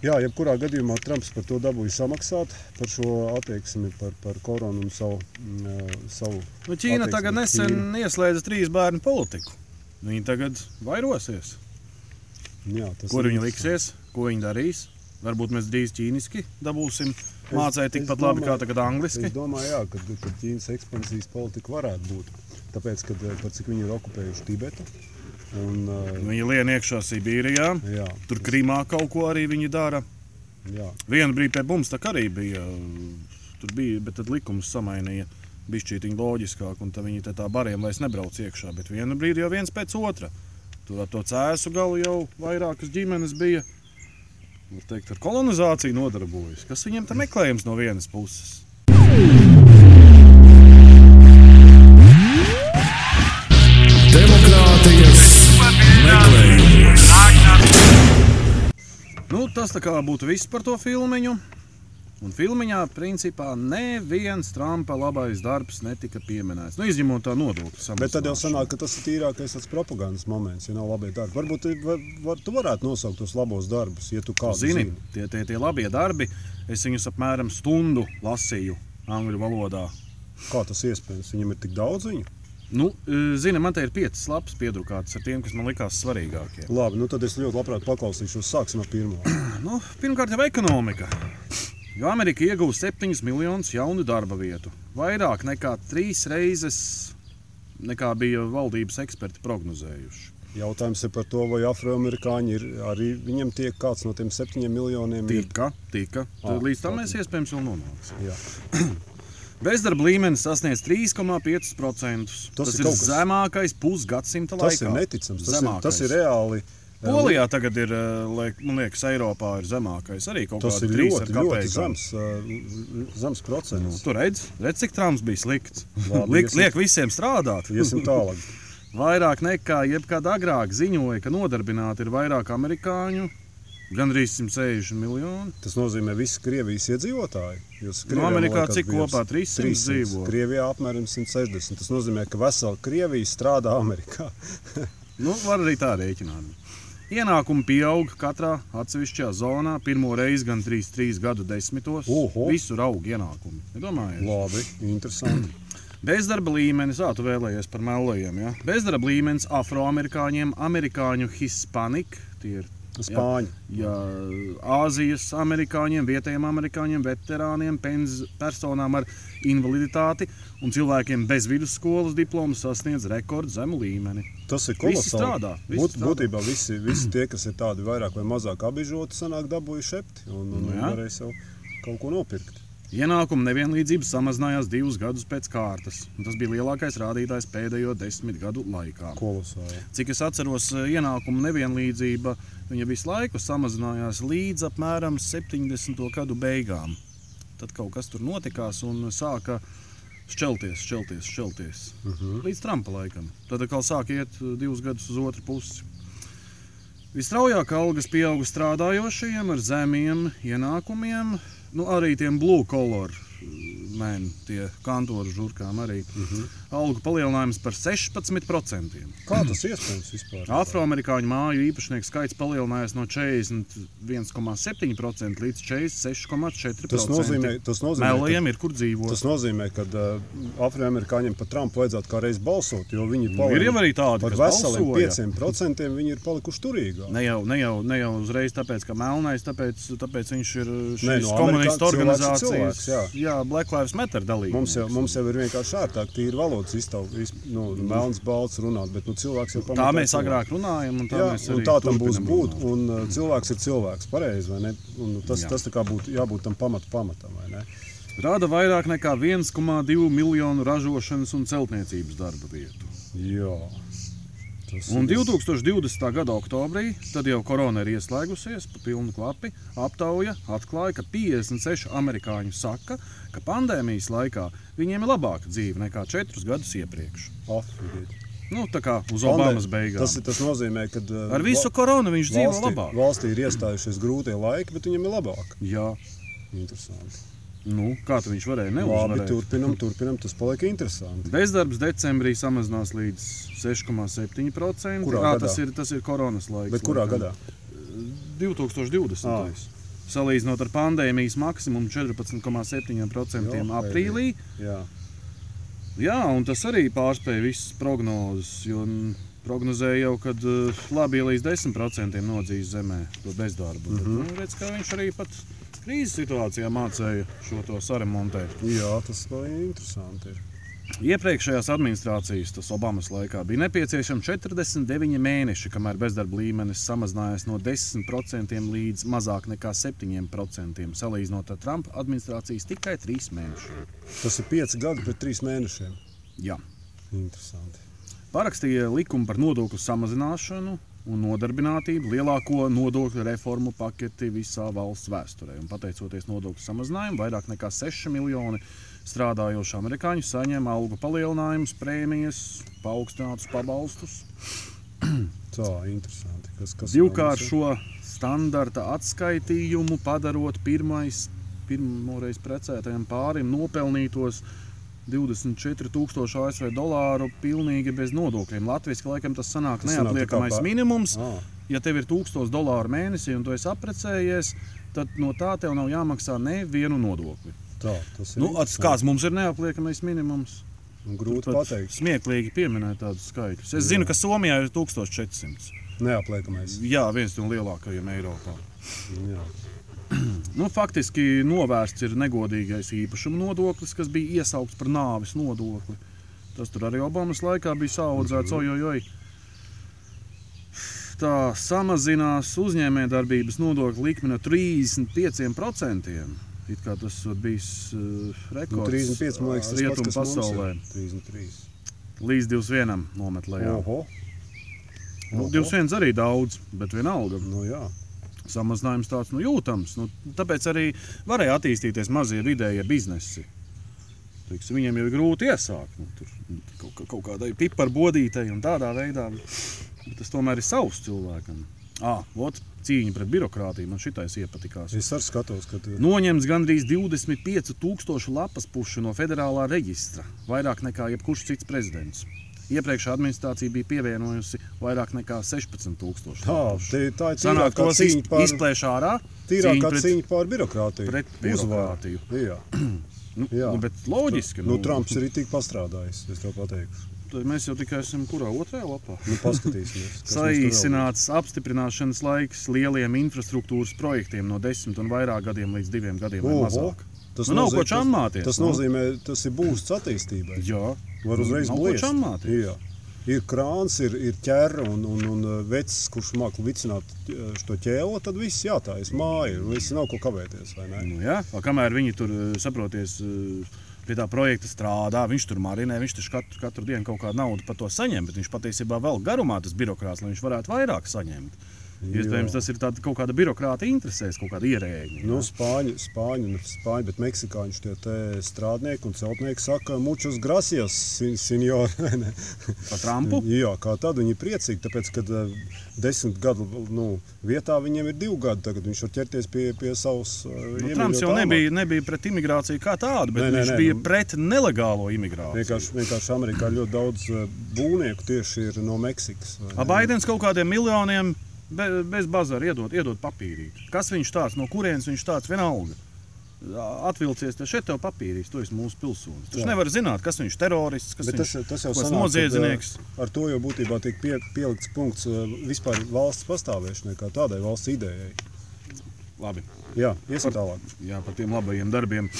Jā, jebkurā gadījumā Trumps par to dabūja samaksāt, par šo attieksmi, par, par koronu un savu. mm, eh, savu Nu, Ķīna tagad nesen ieslēdza trīs bērnu politiku. Viņi tagad vairosies. Jā, Kur viņi liksies, ko viņi darīs? Varbūt mēs drīz ķīniski dabūsim mācīt es tikpat labi kā tagad angliski. Es domāju, jā, ka, ka Ķīnas ekspansijas politika varētu būt. Tāpēc, kad, eh, par cik viņi ir okupējuši Tibetu. Un, eh, Viņi lien iekšā Sibīrijā. jā, Tur Krimā kaut ko arī viņi dara. jā, Vienu brīdi pie mums tā arī bija. Tur bija, bet tad likums samainīja. Bišķītiņi loģiskāk, un tad viņi te tā bariem vairs nebrauc iekšā. Bet vienu brīdi jau viens pēc otra. Tur ar to cēsu galu jau vairākas ģimenes bija. Var teikt, ar kolonizāciju nodarbojas. Kas viņiem tam meklējums no vienas puses? Demokrātijas meklējums. Nu, tas tā kā būtu viss par to filmu. Un filmiņā, principā, neviens Trumpa labais darbs netika pieminēts. Nu, izņemot tā nodokļu Bet tad jau sanāk, ka tas ir tīrākais tāds propagandas moments, ja nav labi darbi. Varbūt var, var, tu varētu nosaukt tos labos darbus, ja tu kādu Zini, zini. tie, tie, tie labie darbi, es viņus apmēram stundu lasīju angļu valodā. Kā tas iespējams? Viņam ir tik daudz viņu. Nu, e, zini, man te ir piecas lapas piedrukātas ar tiem, kas man likās svarīgākie. Labi, nu tad es ļoti labprāt paklausīšos. Sāksim ar pirmo. Nu, pirmkārt, jau ekonomika. Jo Amerika ieguva 7 miljonus jaunu darba vietu. Vairāk nekā trīs reizes nekā bija valdības eksperti prognozējuši. Jautājums ir par to, vai afroamerikāņi ir arī viņam tiek kāds no tiem septiņiem miljoniem. ir- Tika, tika. Ah, Tad līdz tam mēs iespējams vēl nonāksim. Bezdarba līmenis sasniedz 3,5%. Tas Tas, ir ir zemākais pusgadsimta Tas laikā. ir neticams. Tas ir, Zemākais. tas ir reāli. Eh, Polijā tagad ir, eh, man liekas, Eiropā ir zemākais. Arī kaut ir trīs ļoti, ļoti zems, uh, zems procents. Tur redz, redz, cik Trumps bija slikts. Labi, Liek, iesim- liek visiem strādāt. Iesim tālāk. Vairāk nekā jebkad agrāk ziņoja, ka nodarbināti ir vairāk amerikāņu, gandrīz 160 miljoni. Tas nozīmē visu Krievijas iedzīvotāju. Jūs Nu, Amerikā cik kopā? 300 dzīvo. Krievijā apmēram 160. Tas nozīmē, ka vesela Krievija strādā Amerikā. Nu, var arī tā rēķināt. Ienākumi pieaug katrā atsevišķajā zonā. Pirmo reizi gan 3-3 gadu desmitos. Oho. Visur aug ienākumi. Iedomājies? Labi, interesanti. Bezdarba līmenis, ah, tu vēlējies par melojiem. Ja? Bezdarba līmenis afroamerikāņiem, amerikāņu hispaniku, tie ir Spāņi. ja, Āzijas amerikāņiem, vietējiem amerikāņiem, veterāniem, penz, personām ar invaliditāti un cilvēkiem bez vidusskolas diplomu sasniedz rekordzemu līmeni. Tas ir Visi kolosāli. strādā, visi Būt, strādā. būtībā visi, visi tie, kas ir tādi vairāk vai mazāk apbižoti, sanāk dabūju šepti un, un, Nu jā. varēs jau kaut ko nopirkt. Ienākuma nevienlīdzība samazinājās divus gadus pēc kārtas. Tas bija lielākais rādītājs pēdējo desmit gadu laikā. Kolosāli. Cik es atceros, ienākuma nevienlīdzība viņa visu laiku samazinājās līdz apmēram 70. gadu beigām. Tad kaut kas tur notikās un sāka šķelties, šķelties, šķelties. Uh -huh. Līdz Trumpa laikam. Tad atkal sāk iet uh, divus gadus uz otru pusi. Visstraujāk algas pieauga strādājošajiem ar zemiem ienākumiem, nu, arī tiem blue collar men, tie kantoru žurkām arī. Uh -huh. Algu palielinājums par 16%. Kā tas iespējams vispār? Afroamerikāņu māju īpašnieku skaits palielinājās no 41,7% līdz 46,4%. Tas nozīmē, tas nozīmē Meliem ir kur dzīvot. Tas nozīmē, ka uh, Afroamerikāņiem par Trumpu vajadzētu kā reiz balsot, jo viņi Nu, ir jau arī tādi, par veseliem balsoja. 5% viņi ir palikuši turīgāk. Ne jau, ne, jau, ne jau uzreiz tāpēc, ka melnais, tāpēc, tāpēc viņš ir šīs Nē, no no komunistu Amerikā- cilvēks organizācijas. cilvēks, jā. jā, Black Lives Matter dalībnieks. Mums jau, mums jau ir vienkārši ērtāk, tīri valodas iztaujāt, nu, melns, balts runāt, bet nu, cilvēks jau tā mēs agrāk runājam, un tā Jā, mēs un tā tam būs būt. Un, uh, cilvēks ir cilvēks, pareizi. vai ne? Un Tas, Jā. tas tā kā būtu jābūt tam pamatu pamatam. vai ne? Rada vairāk nekā 1,2 miljonu ražošanas un celtniecības darba vietu. Jā. Un ir- 2020. gada oktobrī, tad jau korona ir ieslēgusies pa pilnu klapi, aptauja atklāja, ka 56 amerikāņi saka, ka pandēmijas laikā viņiem ir labāka dzīve nekā 4 gadus iepriekš. Atfrīdīt. Nu, tā kā uz Obamas beigām. Tas, tas nozīmē, ka uh, Ar visu koronu viņš dzīvo valstī, labāk. valstī ir iestājušies grūtie laiki, bet viņam ir labāk. Jā, Interesanti. Nu, kā viņš varēja Labi, neuzvarēt? turpinam, turpinam. Tas paliek interesanti. Bezdarbs decembrī samazinās līdz 6,7%. Kurā gadā? tas ir, tas ir koronas laiks. Bet kurā laikam. gadā? 2020. Ā. Salīdzinot ar pandēmijas maksimumu 14,7% Jo, aprīlī. Jā. Jā, un tas arī pārspēja visas prognozes. Jo prognozēja jau, ka labi līdz 10% nodzīs zemē to bezdarbu. Mm -hmm. nu, redz, ka viņš arī pat krīzes situācijā mācīja šo to saremontēt. Jā, tas ir interesanti. Ir. Iepriekšējās administrācijas, tas Obamas laikā, bija nepieciešami 49 mēneši, kamēr bezdarba līmenis samazinājās no 10% līdz mazāk nekā 7%. Salīdzinot ar Trumpa administrācijas tikai 3 mēnešiem. Tas ir 5 gadi pret 3 mēnešiem. Jā. Interesanti. Parakstīja likumu par nodokļu samazināšanu un nodarbinātību, lielāko nodokļu reformu paketi visā valsts vēsturē. Un pateicoties nodokļu samazinājumam, vairāk nekā 6 miljoni strādājošu amerikāņu saņem algu palielinājumus, prēmijas, paaugstinātus pabalstus. Tā, interesanti. Kas, kas Divkārt vēl šo standarta atskaitījumu padarot pirmais, pirmoreiz precētajam pārim nopelnītos 24,000 ASV dolāru pilnīgi bez nodokļiem. Latvijas laikam tas sanāk Tas sanāk neapliekamais pa- minimums. Ā, Ja tev ir 1000 dolāru mēnesī un tu esi apprecējies, tad no tā tev nav jāmaksā nevienu nodokli. tā, tas ir. Nu, ats- kāds mums ir neapliekamais minimums? Un Grūti Pat pateikt. Smieklīgi pieminēt tādus skaitļus. Es zinu, ka Somijā ir 1400. Neapliekamais. Jā, viens no lielākajiem Eiropā. Jā. Nu, faktiski novērsts ir negodīgais īpašuma nodoklis, kas bija iesaukts par nāves nodokli. Tas tur arī Obamas laikā bija saudzēts. Mhm. Ojojoj. Tā samazinās uzņēmējdarbības nodokļa likme no 35%. It kā tas bijis uh, Nu, rekords 35, man liekas, pats, rietumu mums pasaulē. ir. 33. Līdz 21 nometlējā. Oho. Nu, Oho. 21 arī daudz, bet vienalga. Nu, jā. Samazinājums tāds nu, jūtams. Nu, tāpēc arī varēja attīstīties mazie vidējie biznesi. Teiksim, viņiem jau ir grūti iesākt. Nu, tur kaut, kaut kādai piparbotītei un tādā veidā. Bet tas tomēr ir savs cilvēkam. Ah, ot, cīņa pret birokrātiju man šitais iepatikās. Es arī skatos, ka tur Noņemts gandrīz 25,000 lapas pušu no federālā reģistra, vairāk nekā jebkurš cits prezidents. Iepriekšējā administrācija bija pievienojusi vairāk nekā 16,000. tā, te, tā ir tos cīņa iz, par, izplēš ārā. tīrākā pret- cīņa par birokrātiju. pret birokrātiju. Jā. Nu, Jā. nu, bet loģiski. Nu, Trumps ir tik pastrādājis, es to pateikšu. Mēs jau tikai esam kurā otrajā lapā. Nu, paskatīsimies. kas. Saīsināts apstiprināšanas laiks lieliem infrastruktūras projektiem no desmit un vairāk gadiem līdz diviem gadiem Oho. Tas Nu, nav nozīmē- ko čammāties, Tas nu. nozīmē, tas ir būsts attīstībai. Jā, Var uzreiz bliest. čammāties. Ir krāns, ir, ir ķēra un, un, un uh, vecs, kurš māca vicināt uh, šo ķēli, tad viss jātājas māja. un Visi nav ko kavēties. nu, jā. Kamēr viņi tur eh, saproties. Pie tā projekta strādā, viņš tur marinē, viņš tur katru, katru dienu kaut kādu naudu par to saņem, bet viņš patiesībā vēl garumā tas birokrāts, lai viņš varētu vairāk saņemt. Iespējams, tas ir tāda kaut kāda birokrāta interesēs, kaut kāda ierēģi. Nu, spāņu, spāņu, ne spāņu, bet meksikāņu tie strādnieki un celtnieki saka, mučus gracias, sin- senjor. Par Trumpu? Jā, kā tad viņi priecīgi, tāpēc, ka desmit gadu nu, vietā viņiem ir divi gadi, tagad viņš var ķerties pie, pie savas uh, Nu, Trumps jau nebija, nebija pret imigrāciju kā tādu, bet Nē, nē, viņš nē, bija nu- pret nelegālo imigrāciju. Vienkārši, vienkārši Amerikā ļoti daudz uh, būvnieku tieši ir no Meksikas. Baidens kaut kādiem miljoniem be, bez bazara iedod, iedod papīrīt. Kas viņš tāds, no kurienes viņš tāds vienalga? Atvilcies te šeit, tev papīrīs, tu esi mūsu pilsonis. Tu nevari zināt, kas viņš ir terorists, kas Bet tas, viņš tas jau kāds sanāk, noziedznieks. Uh, ar to jau būtībā tiek pie, pielikts punkts uh, vispār valsts pastāvēšanai, kā tādai valsts idejai. Labi, Jā, iesim tālāk. jā, par tiem labajiem darbiem.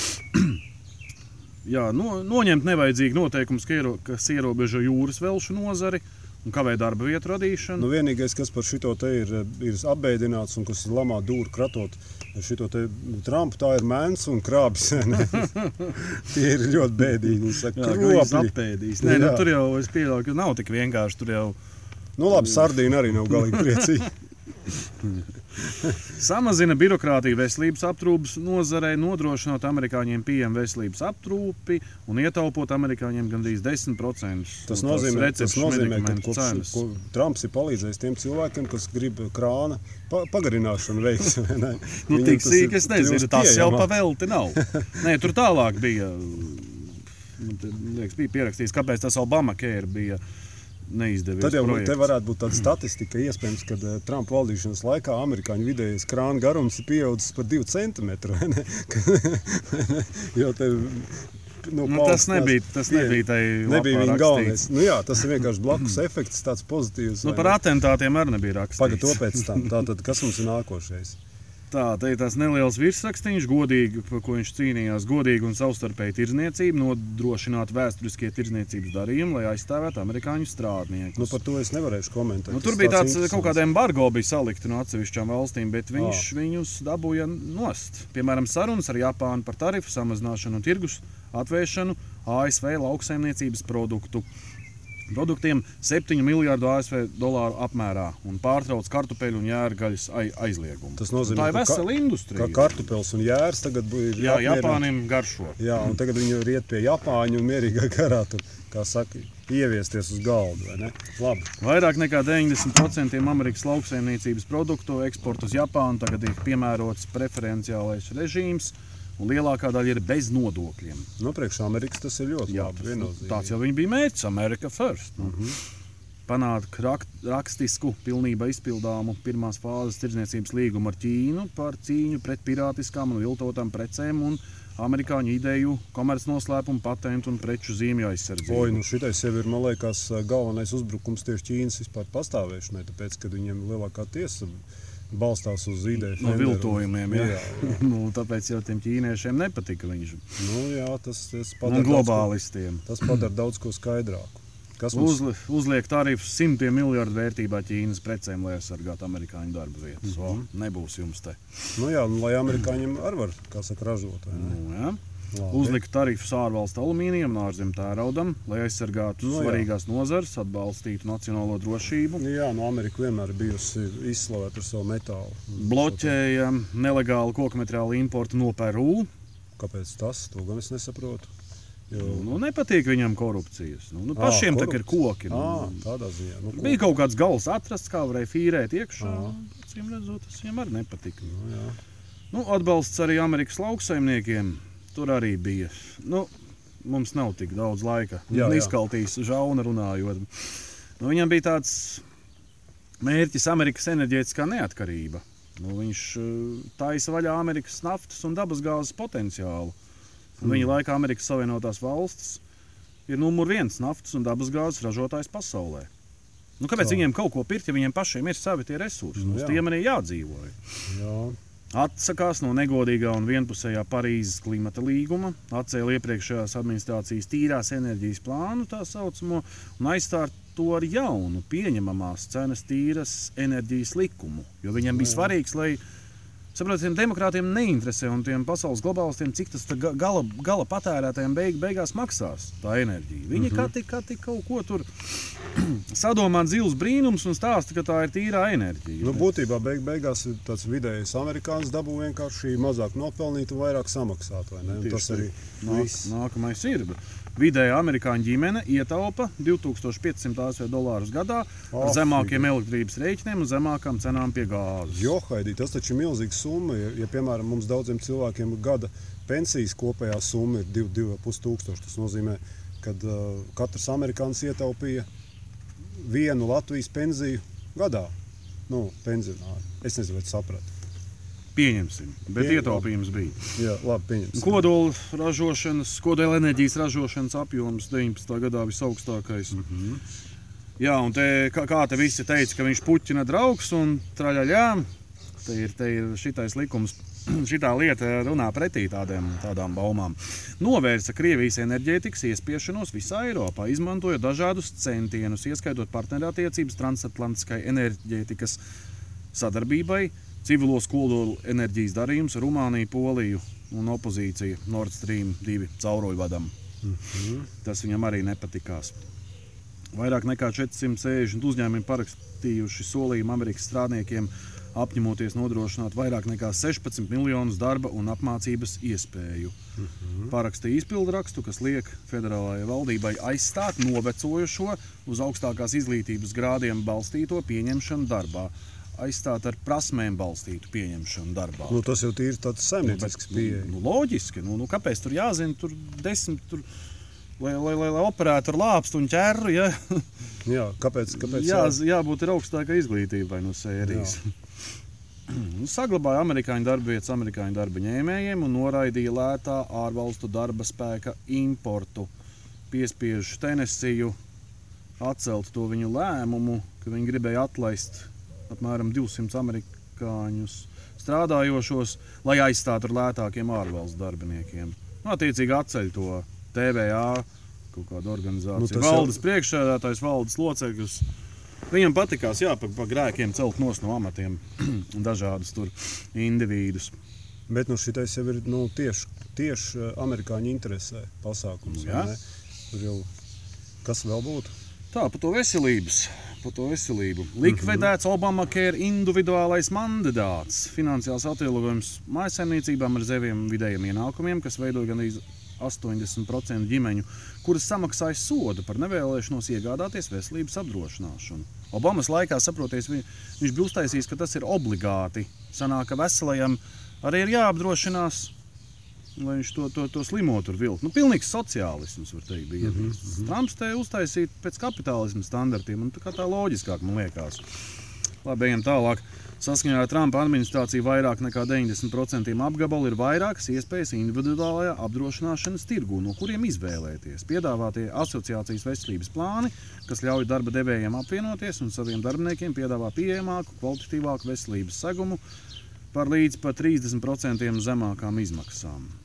jā, no, noņemt nevajadzīgi noteikumus, kas ierobežo jūras velšu nozari un kavē darba vietu radīšanu. Nu, vienīgais, kas par šo te ir, ir apbēdināts un kas ir lamā dūri kratot šo Trumpu, tā ir mēns un krāpes. Tie ir ļoti bēdīgi. Saka, Jā, kropļi. apēdīs. Nē, nu, tur jau es pieļauju, ka nav tik vienkārši. Tur jau Nu, labi, sardīna arī nav galīgi priecīga. samazina birokrātiju veselības aprūpes nozarei, nodrošinot amerikāņiem pieejamu veselības aprūpi un ietaupot amerikāņiem gandrīz 10% Tas nozīmē, tas nozīmē ka kopš, cenas. ko Trumps ir palīdzējis tiem cilvēkiem, kas grib krāna pa, pagarināšanu veikt. Nu, tik sīk, es nezinu, tas jau pavelti nav. Nē, tur tālāk bija. Liekas, bija pierakstīts, kāpēc tas Obama kēra bija neizdevies. Tad jau projekts. te varētu būt tāda statistika, iespējams, ka uh, Trumpa valdīšanas laikā amerikāņu vidējais krāna garums ir pieaudzis par 2 centimetrus. jo te, nu, Nu, tas nebija, tas nebija tai nebija viņa galvenais. Nu, jā, tas ir vienkārši blakus efekts, tāds pozitīvs. Nu, par atentātiem arī nebija rakstīts. Pagaidā to pēc tam. Tātad, kas mums ir nākošais? Tā, te ir tas neliels virsrakstīns, godīgi, par ko viņš cīnījās. Godīga un savstarpēja tirdzniecība, nodrošināt vēsturiskie tirdzniecības darījumi, lai aizstāvētu amerikāņu strādniekus. Nu, par to es nevarēšu komentēt. Nu, tur bija tāds interesants. kaut kāda embargo, bija salikta no atsevišķām valstīm, bet viņš Ah. viņus dabūja nost. Piemēram, sarunas ar Japānu par tarifu samazināšanu un tirgus atvēršanu ASV lauksaimniecības produktu. Produktiem 7 miljardu ASV dolāru apmērā un pārtrauc kartupeļu un jērgaļas ai- aizliegumu. Tas nozīmē, tā ir ka ka- vesela industrija. Kā kartupēlis un jērs tagad ir Jā, Japāniem garšo. Jā, un tagad viņi ir iet pie Japāņu un mierīgā garā tur, kā saka, ieviesties uz galda. vai ne? Labi. Vairāk nekā 90% Amerikas lauksaimniecības produktu eksporta uz Japānu tagad ir piemērots preferenciālais režīms, un lielākā daļa ir bez nodokļiem. Nu, priekš Amerikas tas ir ļoti Jā, labi. viennozīmīgi. tāds jau bija mērķis, Amerika First. Nu. Mhm. Panākt rak, rakstisku, pilnībā izpildāmu pirmās fāzes tirdzniecības līgumu ar Ķīnu par cīņu pret pirātiskām un viltotām precēm un amerikāņu ideju, komercnoslēpumu, patentu un preču zīmju aizsardzību. Oi, nu šitais jau ir, man liekas, galvenais uzbrukums tieši Ķīnas vispār pastāvēšanai, tāpēc, ka viņiem lielākā tiesa balstās uz ideju. No viltojumiem, jā. jā. jā. nu, tāpēc jau tiem ķīniešiem nepatika viņš. Nu, jā tas, tas Un padara daudz, globālistiem. ko- tas padara daudz ko skaidrāku. Kas mums Uzli, uzliek tarifus simtiem miljardu vērtībā Ķīnas precēm, lai aizsargātu amerikāņu darba vietas. Mm -hmm. Nebūs jums te. Nu, jā, nu, lai amerikāņiem arī var, kā saka, ražot. Nu, jā. Uzlika tarifus ārvalstu alumīnijam un ārzemju tēraudam, lai aizsargātu Nu, no, jā. svarīgās nozares, atbalstītu nacionālo drošību. Jā, no Amerika vienmēr ir bijusi izslavēta ar savu metālu. Bloķēja nelegālu koku materiālu importu no Peru. Kāpēc tas? To gan es nesaprotu. Jo... Nu, nepatīk viņam korupcijas. Nu, nu, pašiem tā ir koki. Nu, À, tādā ziņā. Nu, ko- Bija kaut kāds gals atrasts, kā varēja fīrēt iekšā. Cīm redzot, tas viņam arī nepatika. Nu, jā. Nu, atbalsts arī Amerikas lauksaimniekiem. Tur arī bija. Nu, mums nav tik daudz laika. Jā, Jā. Izkaltīs žauna runājot. Nu, viņam bija tāds mērķis Amerikas enerģētiskā neatkarība. Nu, viņš eh, taisa vaļā Amerikas naftas un dabasgāzes potenciālu. Un viņa laikā Amerikas Savienotās valstis ir numur viens naftas un dabasgāzes ražotājs pasaulē. Nu, kāpēc Tā. Viņiem kaut ko pirkt, ja viņiem pašiem ir savi tie resursi? Nu, Uz tiem arī jādzīvo. jā. Atsakās no negodīgā un vienpusējā Parīzes klimata līguma, atcēla iepriekšējās administrācijas tīrās enerģijas plānu, tā saucamo, un aizstāja to ar jaunu, pieņemamās cenas tīras enerģijas likumu. Jo viņam bija svarīgs, lai Saprotiet, tiem demokrātiem neinteresē un tiem pasaules globālistiem, cik tas gala, gala patērētājiem beig, beigās maksās tā enerģija. Viņi tik, kā tik kaut ko tur sadomā dzīves brīnums un stāsta, ka tā ir tīrā enerģija. Nu, būtībā beig, beigās tāds vidējais amerikānis dabū vienkārši mazāk nopelnīt un vairāk samaksāt. vai Tas arī Nāk, viss. nākamais ir. Vidēja amerikāņu ģimene ietaupa 2500 ASV dolārus gadā ar Afīgi. zemākiem elektrības rēķiniem un zemākām cenām pie gāzes. Jo, Haidī, tas taču ir milzīgs summa. Ja, ja piemēram, mums daudziem cilvēkiem gada pensijas kopējā summa ir 2,5 tūkstoši, tas nozīmē, ka uh, katrs amerikānis ietaupīja vienu Latvijas pensiju gadā. Nu, pensionāri. Es nezinu, vai tu saprati. Pieņemsim, bet Pie- ietaupījums bija. Jā, labi, pieņemsim. Kodola ražošanas, kodola enerģijas ražošanas apjoms 19. gadā visaugstākais. Mm. -hmm. Jā, un te, kā, kā te visi teica, ka viņš puķina draugs un traļaļā. Te ir, te ir šitais likums, šitā lieta runā pretī tādiem, tādām baumām. Novērsa Krievijas enerģētikas iespiešanos visā Eiropā, izmantojot dažādus centienus, ieskaitot partnerattiecības transatlantiskai enerģētikas sadarbībai, civilos kodola enerģijas darījumus ar Rumāniju, Poliju un opozīciju Nord Stream 2 cauruļvadam. Mm -hmm. Tas viņam arī nepatikās. Vairāk nekā 460 uzņēmumi parakstījuši solījumu Amerikas strādniekiem, apņemoties nodrošināt vairāk nekā 16 miljonus darba un apmācības iespēju. Mm -hmm. Parakstīja izpildu rakstu, kas liek federālajai valdībai aizstāt novecojušo, uz augstākās izglītības grādiem balstīto pieņemšanu darbā. Aizstāt ar prasmēm balstītu pieņemšanu darbā. Nu, tas jau ir tāds saimniecisks pieeja. Nu, loģiski. Nu, nu, kāpēc tur jāzina? Tur desmit, tur, lai, lai, lai, lai operētu ar lāpstu un ķēru. Ja? Jā, kāpēc? kāpēc Jā, jābūt ir augstākai izglītībai no sērijas. Nu, Saglabāja amerikāņu darba vietas amerikāņu darba ņēmējiem un noraidīja lētā ārvalstu darba spēka importu. Piespiež Tenesiju atcelt to viņu lēmumu, ka viņi gribēja atlaist apmēram 200 amerikāņus strādājošos, lai aizstātu ar lētākiem ārvalstu darbiniekiem. Nu, Attiecīgi atceļ to TVA kaut kādu organizāciju. Nu, tas valdes jau... priekšsēdētājs, valdes loceklis. Viņam patīkās, jā, pa, pa grēkiem celt no amatiem dažādus tur individus. Bet nu, šitais jau ir nu, tieši, tieši eh, amerikāņu interesē pasākums. Nu, jā. Tur jau kas vēl būtu? Tā, par to veselības. Par to veselību. Likvidēts Obamacare individuālais mandāts, finansiāls atvieglojums mājsaimniecībām ar zemiem vidējiem ienākumiem, kas veido gan 80% ģimeņu, kuras samaksāja sodu par nevēlēšanos iegādāties veselības apdrošināšanu. Obamas laikā, saprotiet, vi- viņš bija uztaisījis, ka tas ir obligāti. Sanāk, ka veselajam arī ir jāapdrošinās. Lai viņš to, to, to slimo tur vilkt. Nu, pilnīgs sociālisms, var teikt, bija. Mm -hmm. Trumps te uztaisīja pēc kapitālisma standartiem, un tā, kā tā loģiskāk man liekas. Labi, ejam tālāk. Saskaņā ar Trumpa administrāciju vairāk nekā 90% apgabalu ir vairākas iespējas individuālajā apdrošināšanas tirgū, no kuriem izvēlēties. Piedāvātie asociācijas veselības plāni, kas ļauj darba devējiem apvienoties un saviem darbiniekiem piedāvā pieejamāku, kvalitatīvāku veselības segumu par līdz pat 30% zemākām izmaksām.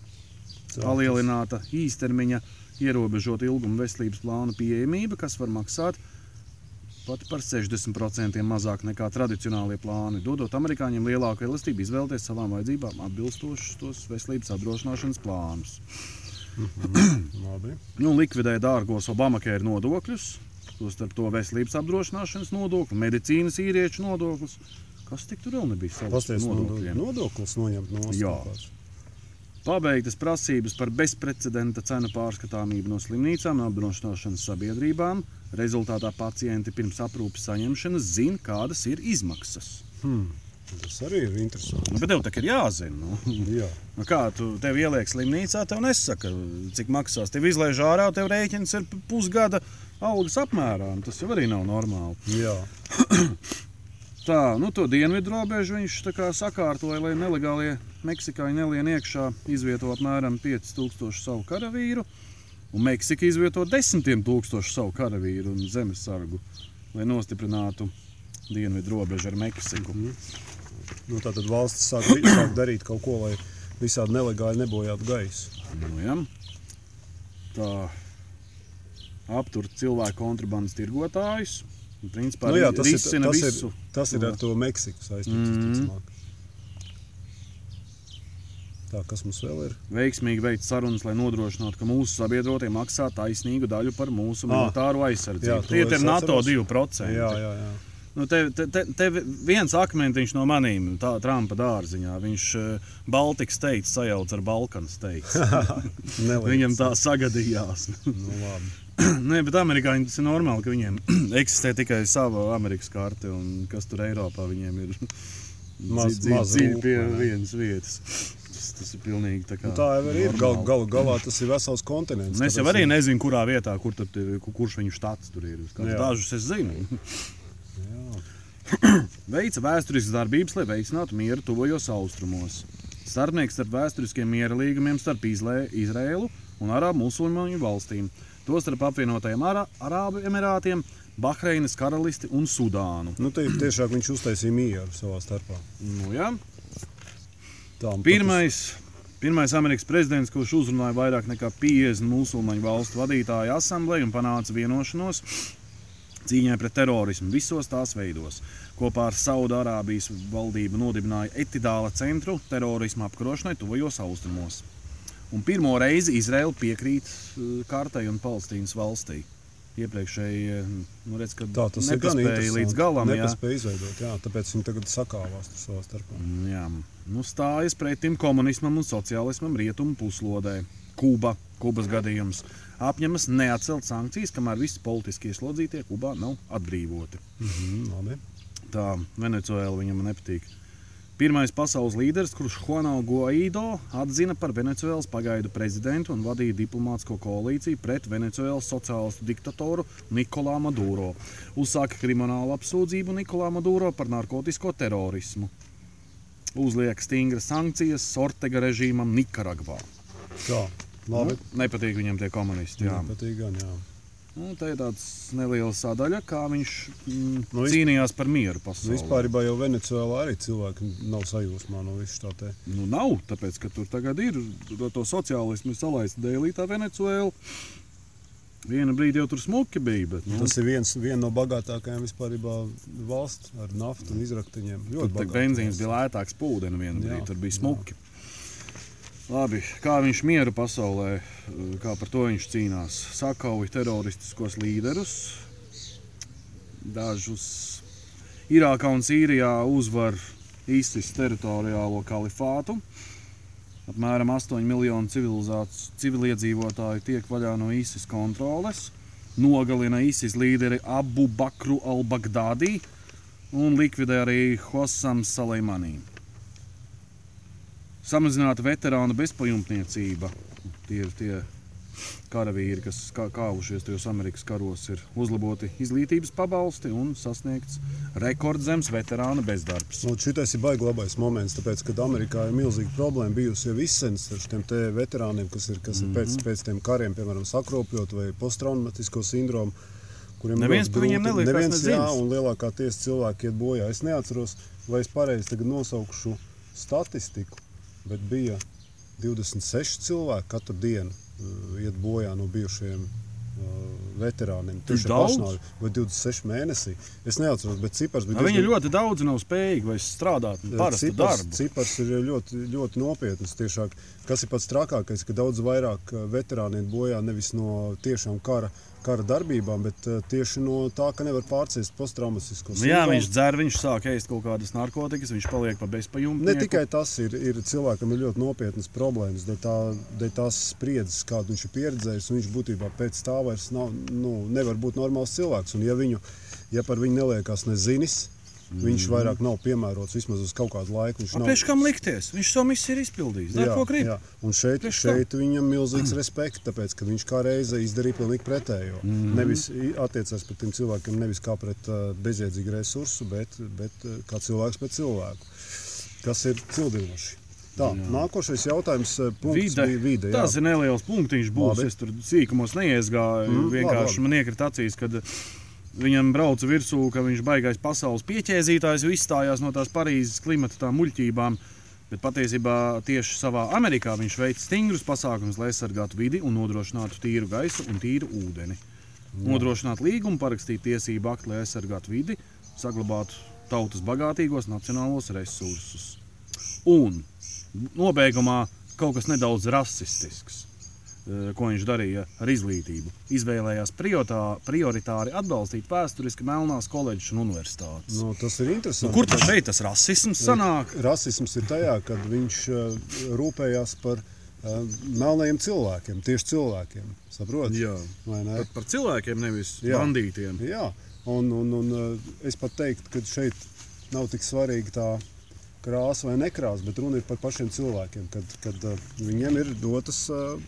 Palielināta īstermiņa, ierobežota ilguma veselības plāna pieejamība, kas var maksāt pat par 60% mazāk nekā tradicionālie plāni, dodot amerikāņiem lielāku elastību izvēlēties savām vajadzībām atbilstošus tos veselības apdrošināšanas plānus. Labi. Nu, likvidēja dārgos Obamacare nodokļus, tostarp to veselības apdrošināšanas nodokli, medicīnas īrieču nodoklis. Kas tik tur vēl nebija nodokļiem? nodoklis noņemt no Jā. Pabeigtas prasības par bezprecedenta cenu pārskatāmību no slimnīcām un apdrošināšanas sabiedrībām. Rezultātā pacienti pirms aprūpes saņemšanas zina, kādas ir izmaksas. Tas arī ir interesanti. Nu, bet tev tā ir jāzina. Nu. Jā. Nu, kā tu tev ieliek slimnīcā, tev nesaka, cik maksās. Tev izlaiž ārā, tev rēķins ir pusgada algas apmērā. un Tas jau arī nav normāli. Jā. Tā, nu, to dienvidu robežu viņš tā kā sakārtoja, lai nelegālie Meksikāņi nelien iekšā, izvieto apmēram 5000 savu karavīru, un Meksika izvieto desmitiem tūkstošu savu karavīru un zemesargu, lai nostiprinātu dienvidu robežu ar Meksiku. Nu, tā tad valsts sāk, sāk darīt kaut ko, lai visādi nelegāli nebojātu gaisu. Nu, ja. Tā aptur cilvēku kontrabandas tirgotājus. Principā Nu, jā, tas, ir, tas, visu. ir, tas ir ar to Meksiku saistīts. Mm. Tā, kas mums vēl ir? veiksmīgi veikt sarunas, lai nodrošinātu, ka mūsu sabiedrotie maksā taisnīgu daļu par mūsu Ah. militāro aizsardzību. Tie ir NATO atceros. 2%. Jā, jā, jā. Nu, te, te, te, viens akmentiņš no maniem, tā Trumpa dārziņā. Viņš uh, Baltikas teicis, sajauc ar teicis. Neliekas. Viņam tā sagadījās. Nu, labi. Nē, bet amerikāņi tas ir normāli, ka viņiem eksistē tikai sava Amerikas karte, un kas tur Eiropā viņiem ir Maz- dzi- dzi- maz dziļi pie vienas vietas. Tas, tas ir pilnīgi tā kā. Nu, tā jau ir. Gal, gal, galā tas ir vesels kontinents. Un es jau arī ir- nezinu, kurā vietā, kur tad, kurš viņu štats tur ir. Dažus es zinu. Veica vēsturiskas darbības, lai veicinātu mieru tuvajos austrumos. Starpnieks starp vēsturiskiem miera līgumiem starp Izlē, Izrēlu un Arābu musulmaņu valstīm. Tostarp apvienotajiem Arā, Arābu Emirātiem, Bahreinas karalisti un Sudānu. Nu, tie, tiešām viņš uztaisīja mieru savā starpā. Nu, jā. Tā, un Pirmais, pirmais Amerikas prezidents, kurš uzrunāja vairāk nekā 50 musulmaņu valstu vadītāju asambleju un panāca vienošanos cīņai pret terorismu visos tās veidos. Kopā ar Saudārābijas valdību nodibināja Etidāla centru terorismu apkarošanai tuvajos austrumos. Un pirmo reizi Izraela piekrīt eh, kartai un Palestīnas valstī. Iepriekšēji eh, nu, redz, Tā tas ir gan līdz galam. jā. Nepaspēja izveidot, jā, tāpēc viņi tagad sakāvās tur savā starpā. Jā, nu stājas pretim komunismam un sociālismam rietumu puslodē. Kuba, Kubas gadījums, apņemas neatcelt sankcijas, kamēr visi politiskie slodzītie Kubā nav atbrīvoti. Mhm, labi. Tā Venecuēla viņam nepatīk. Pirmais pasaules līderis, kurš Juano Guaido atzina par Venecijas pagaidu prezidentu un vadīja diplomātsko koalīciju pret Venecijas sociālistu diktatoru Nikolā Maduro. Uzsāka kriminālu apsūdzību Nikolā Maduro par narkotisko terorismu. Uzliek stingras sankcijas Ortega režīmam Nikaragvā. Tā, labi. Nu, nepatīk viņam tie komunisti. Jā. Patīk gan, jā. Nu, tā ir tāds neliels sadaļa, kā viņš mm, Nu, cīnījās par mieru pasaulē. Vispār jau Venecijā arī cilvēki nav sajūsmā no visas tā te. Nu, nav, tāpēc, ka tur tagad ir to, to sociālismu salaista dēlītā Venecuēla. Vienu brīdi jau tur smuki bija, bet nu, Tas ir viens, viena no bagātākajām vispār valsts ar naftu un izrakteņiem. tur Ļoti tā bagāta benzīns bija lētāks pūdenis vienā brīdī. Tur bija jā. Labi, kā viņš mieru pasaulē, kā par to viņš cīnās. Sakauja teroristiskos līderus, dažus Irākā un Sīrijā uzvar ISIS teritoriālo kalifātu. Apmēram 8 miljonu civilizāts- civiliedzīvotāju tiek vaļā no ISIS kontroles. Nogalina ISIS līderi Abu Bakru al-Baghdadi un likvidē arī Hosam Saleimanī. Samazināta veterāna bezpajumtniecība. Tie ir tie karavīri, kas kā, kāvušies tajos Amerikas karos, ir uzlaboti izglītības pabalsti un sasniegts rekordzems veterāna bezdarbs. Nu, šitais ir baigi labais moments, tāpēc, kad Amerikā ir milzīga problēma bijusi jau izsens ar šiem te veterāniem, kas ir, kas ir pēc, Mhm. pēc tiem kariem, piemēram, sakropļot vai posttraumatisko sindromu. kuriem Neviens par viņiem neliekās Neviens, ne jā, un lielākā tiesa cilvēki iet bojā. Es neatceros, vai es pareizi nosaukšu statistiku, bet bija 26 cilvēki katru dienu uh, iet bojā no bijušajiem uh, veterāniem. Tieši daudz? pašnāvi, vai 26 mēnesī. Es neatceros, bet cipars bija. Nu, Viņi diezgan- ļoti daudz nav spējīgi vairs strādāt parastu Cipars, darbu. cipars ir ļoti, ļoti nopietns. Tiešāk, kas ir pats trakākais, ka daudz vairāk uh, veterāni iet bojā nevis no tiešām kara, kara darbībām, bet uh, tieši no tā, ka nevar pārciest posttraumatisko Nu, jā, viņš dzer, viņš sāk ēst kaut kādas narkotikas, viņš paliek pa bezpajumtnieku. Ne tikai tas ir, ir cilvēkam ir ļoti nopietnas problēmas, dēļ, tā, dēļ tās spriedzes, kādu viņš ir pieredzējis. un Viņš būtībā pēc tā vairs nav, nu, nevar būt normāls cilvēks. Un ja, viņu, ja par viņu neliekas nezinis, mm. viņš vairāk nav piemērots vismaz uz kaut kādu laiku. Viņš nav- Kāpēc kam likties? Viņš savu misiju ir izpildījis. Dar, ko grib. jā. Un šeit, Priekš šeit viņam ir milzīgs respekts, tāpēc ka viņš kā reize izdarīja pilnīgi pretējo. Mm. -hmm. Nevis attiecās pret tiem cilvēkiem, nevis kā pret uh, bezjēdzīgu resursu, bet, bet uh, kā cilvēks pret cilvēku. Tas ir cildinoši. Tā, jā. nākošais jautājums uh, punkts Vide. bija vide. jā. Tas ir neliels punktiņš, būs. Labi. Es tur sīkumos neiesgāju. Mm, Mm, vienkārši labi, labi. man iekrita acīs, kad viņam brauca virsū, ka viņš baigais pasaules pieķēzītājs, izstājās no tās Parīzes klimata tām muļķībām. Bet patiesībā tieši savā Amerikā viņš veic stingrus pasākumus, lai aizsargātu vidi un nodrošinātu tīru gaisu un tīru ūdeni. Nodrošināt līgumu, parakstīt tiesību aktu, lai aizsargātu vidi, saglabātu tautas bagātīgos nacionālos resursus. Un nobeigumā kaut kas nedaudz rasistisks. Eh, Ko viņš darīja ar izglītību? Izvēlējās prioritā, prioritāri atbalstīt vēsturiski melnās koledžas un universitātes. Nu, tas ir Nu, interesanti. kur tad ka šeit tas rasisms sanāk? Rasisms ir tajā, kad viņš uh, rūpējās par melnajiem cilvēkiem, tieši cilvēkiem. Saprotiet? Jā. Ne? Par, par cilvēkiem, nevis Jā. bandītiem. Jā, un, un, un es pat teiktu, ka šeit nav tik svarīga tā krāsa vai nekrāsa, bet runa ir par pašiem cilvēkiem, kad, kad viņiem ir dotas uh,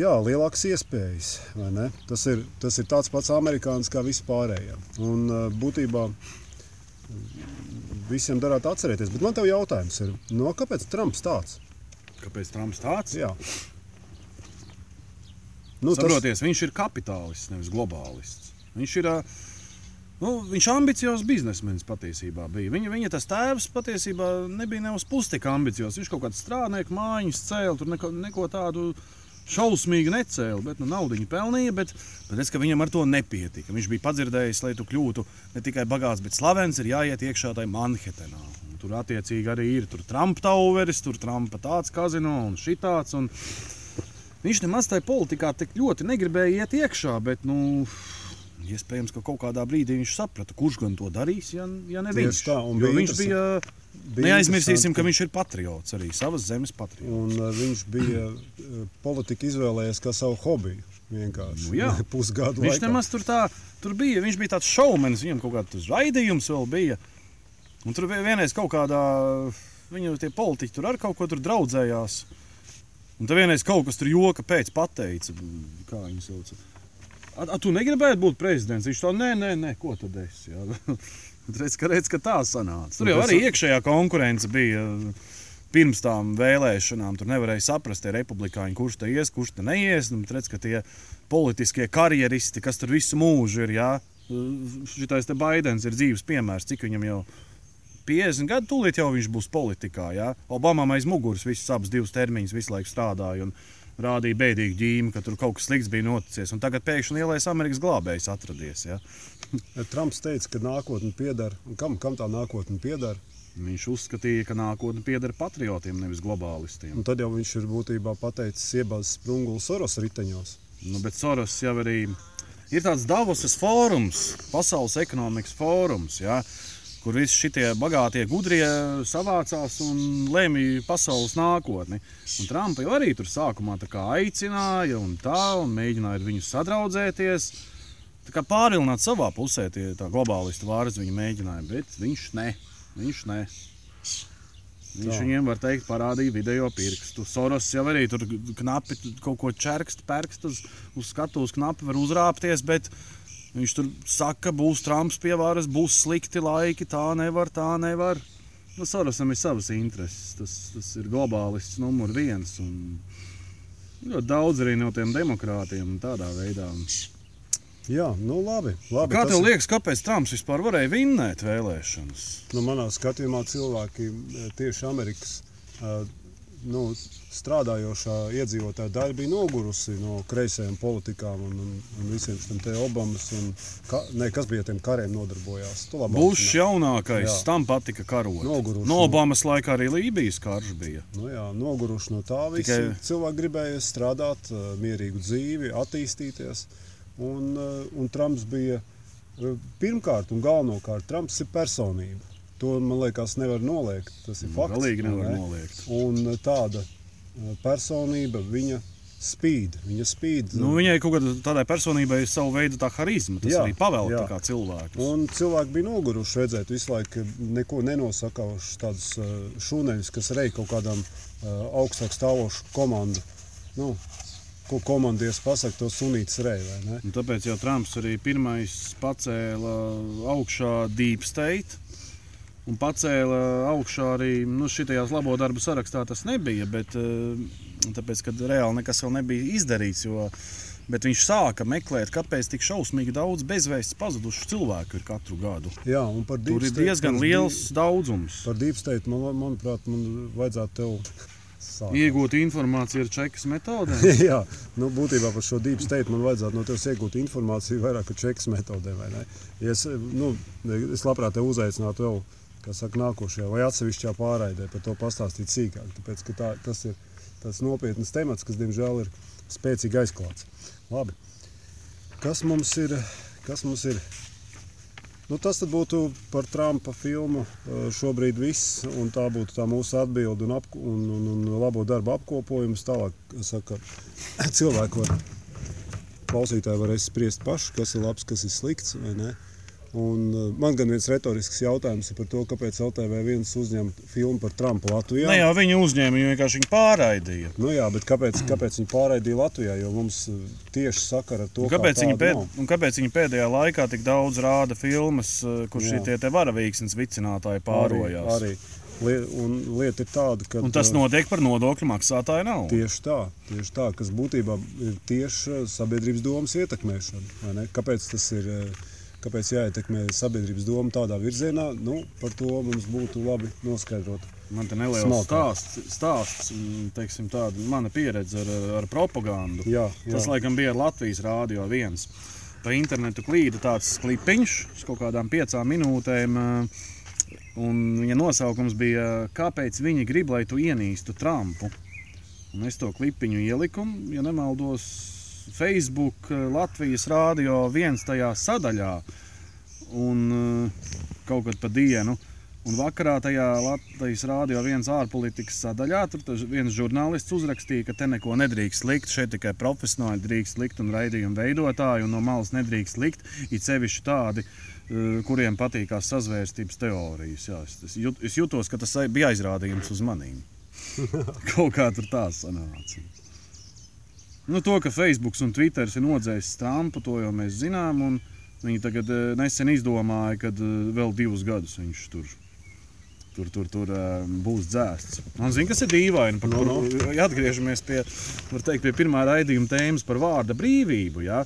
jā, lielākas iespējas. Tas ir, tas ir tāds pats amerikānis kā vispārējie. Un uh, būtībā visiem darētu atcerēties. Bet man te jautājums ir, no kāpēc Trumps tāds? Kāpēc Trumps tāds? Jā. Nu, Saproties, viņš ir kapitālists, nevis globālists. Viņš ir. ā, Nu, viņš ir ambiciozs biznesmenis patiesībā. Bija. Viņa, viņa tas tēvs patiesībā nebija ne uz pusi tik ambiciozs. Viņš kaut kādu strādnieku mājiņu cēlīja, tur neko, neko tādu šausmīgu necēla. Bet nu, naudu viņa pelnīja, bet, bet ka viņam ar to nepietika. Viņš bija padzirdējis, lai tu kļūtu ne tikai bagāts, bet slavens, ir jāiet iekšā tajā Manhetenā. Un tur attiecīgi arī ir Trumpa tauveris, tur Trumpa tāds kazino un šitāds. Un Viņš nemaz tajā politikā tik ļoti negribēja iet iekšā, bet, nu, iespējams, ka kaut kādā brīdī viņš saprata, kurš gan to darīs, ja, ja ne Tieši viņš. tā, un Jo bija viņš bija, bija neaizmirsīsim, ka viņš ir patriots, arī savas zemes patriots. Un uh, viņš bija uh, politika izvēlējies kā savu hobiju. Vienkārši Nu jā. pusgadu Viņš laikā. nemaz tur tā, tur bija, viņš bija tāds šaumenis, viņam kaut kāds raidījums vēl bija. Un tur vie- vienreiz kaut kādā, viņu tie politiķi tur ar kaut ko tur draudzējās. Un tad vienreiz kaut kas tur joka pēc pateica, kā viņi sauc. A, a, tu negribēji būt prezidents? Viņš to nē, nē, nē ko tad es. Jā. redz, ka, redz, ka tā sanāca. Tur jau arī iekšējā konkurence bija. Pirms tām vēlēšanām tur nevarēja saprast, tie republikāņi, kurš te ies, kurš te neies. Un redz, ka tie politiskie karjeristi, kas tur visu mūžu ir, jā, šitais te Baidens ir dzīves piemērs, cik viņam jau 50 gadu, tūlīt jau viņš būs politikā. Jā. Obamam aiz muguras visus abus divus termiņus visu laiku strādāja un rādīja bēdīgu ģīmi, ka tur kaut kas slikts bija noticis. Un tagad pēkšņi lielais Amerikas glābējs atradies. Jā. Trumps teica, ka nākotne pieder. Kam, kam tā nākotne pieder? Viņš uzskatīja, ka nākotne pieder patriotiem, nevis globālistiem. Un tad jau viņš ir būtībā pateicis, iebāzis sprunguli Soros riteņos. Nu, bet Soros jau arī ir tāds Davosas fórums, Pasaules ekonomikas fórums, ja, kur visi šie bagātie gudrie savācās un lēmīja pasaules nākotni. Un Trumpa jau arī tur sākumā aicināja un tā, un mēģināja ar viņu sadraudzēties. Tā kā pārvilināt savā pusē, tie tā globālisti vārds viņa mēģināja, bet viņš ne. Viņš ne. Viņš Tā. viņiem, var teikt, parādīja video pirkstu. Soros jau arī tur knapi kaut ko čerkst, pērkst uz, uz skatuves, knapi var uzrāpties, bet viņš tur saka, būs Trumps pie varas, būs slikti laiki, tā nevar, tā nevar. Nu, Sorosam ir savas intereses. Tas, tas ir globālists numur viens. Un ļoti daudz arī no tiem demokrātiem tādā veidā. Jā, nu labi. labi Kā tev liekas, kāpēc Trumps vispār varēja vinnēt vēlēšanas? Nu, manā skatījumā cilvēki e, tieši Amerikas e, nu, strādājošā iedzīvotāja daļa bija nogurusi no kreisajām politikām un, un, un visiem šiem te Obamas un ka, ne, kas bija tiem kariem nodarbojās. Zini. jaunākais, Jā. tam patika karot. Noguruši. No Obamas laikā arī Lībijas karš bija. Nu, jā, noguruši no tā visa. Tikai-. Cilvēki gribēja strādāt, e, mierīgu dzīvi, attīstīties. Un, e, un Trumps bija e, pirmkārt un galvenokārt Trumps ir personība. To man liekas, nevar noliegt. Tas ir fakts. Galīgi nevar ne? noliegt. Un tāda uh, personība, viņa spīd. Viņa spīd Nu, viņai kaut kāda tādai personībai ir sava veida tā harizma. Tas jā, arī pavēl jā. tā kā cilvēkus. Un cilvēki bija noguruši redzēt, visu laiku neko nenosakaušus, tādus uh, šūneļus, kas rej kaut kādam augstāk stāvošu komandu. Nu, ko komandieris pasakā, to ne? Un tāpēc jau Trumps arī pirmais pacēla augšā Deep State. Un pacēla augšā arī nu, šitajās labo darbu sarakstā. Tas nebija, bet eh, tāpēc, ka reāli nekas vēl nebija izdarīts. Jo, bet viņš sāka meklēt, kāpēc tik šausmīgi daudz bezvēsts pazudušu cilvēku ir katru gadu. Jā, un par Tur Deep ir diezgan liels daudzums. Par State, man, manuprāt, man vajadzētu tev sākt. Iegūt informāciju ar čekas metodēm. Jā, nu, būtībā par šo deep state man vajadzētu no tevis iegūt informāciju vairāk par čekas metodēm. vai ne? Ja es, nu, es labprāt te uzaicinātu vēl, kā saka, nākošajā vai atsevišķā pārraidē par to pastāstīt sīkāk. Tāpēc, tā, tas ir tāds nopietns temats, kas, diemžēl, ir spēcīgi aizklāts. Labi. Kas mums ir? Kas mums ir? Nu, tas būtu par Trumpa filmu eh, šobrīd viss, un tā būtu tā mūsu atbilde un, ap, un, un, un labo darbu apkopojums. Tālāk, saka, cilvēki var, klausītāji varēs spriest paši, kas ir labs, kas ir slikts vai ne. Un, uh, man gan viens retorisks jautājums par to, kāpēc LTV1 uzņem filmu par Trumpu Latvijā. Ne jau viņi uzņēma, viņi vienkārši viņu pārraidīja. Nu jā, bet kāpēc, kāpēc viņi pārraidīja Latvijā? Jo mums uh, tieši sakara ar to, Un Kāpēc, viņi pēd, nav. kāpēc viņi pēdējā laikā tik daudz rāda filmas, uh, kur šie tie varavīksnes vicinātāji pārojās? Arī, arī. Liet, un lieta ir tāda, ka Un tas notiek par nodokļu maksātāju naudu. Tieši tā, tieši tā, kas būtībā ir tieši sabiedrības domas ietekmēšana. Kāpēc tas ir? eh, Kāpēc jāietekmē sabiedrības doma tādā virzienā? Nu, par to mums būtu labi noskaidrot. Man te neliels Smalkāk. stāsts, stāsts un, teiksim, tāda mana pieredze ar, ar propagandu. Jā, jā. Tas, laikam, bija Latvijas rādio viens. Pa internetu klīda tāds klipiņš uz kaut kādām piecām minūtēm. Un viņa nosaukums bija, kāpēc viņi grib, lai tu ienīstu Trumpu. Un es to klipiņu ieliku, ja nemaldos, Facebook, eh, Latvijas rādio viens tajā sadaļā. Un eh, kaut kad pa dienu. Un vakarā tajā Latvijas rādio viens ārpolitikas sadaļā tur viens žurnālists uzrakstīja, ka te neko nedrīkst likt. Šeit tikai profesionāli drīkst likt un raidījumu veidotāji, un no malas nedrīkst likt. It sevišķi tādi, eh, kuriem patīkās sazvērstības teorijas. Jā, es, es, jut, es jutos, ka tas bija aizrādījums uz manīm. Kaut kā tur tā sanāca. Nu, to, ka Facebook un Twitter ir nodzējis Trumpu, to jau mēs zinām. Viņi tagad eh, nesen izdomāja, ka vēl divus gadus viņš tur, tur, tur, tur eh, būs dzēsts. Man zina, kas ir dīvaini. Par, No, no, no. no. Atgriežamies pie, teikt, pie pirmā raidījuma tēmas par vārda brīvību. Ja?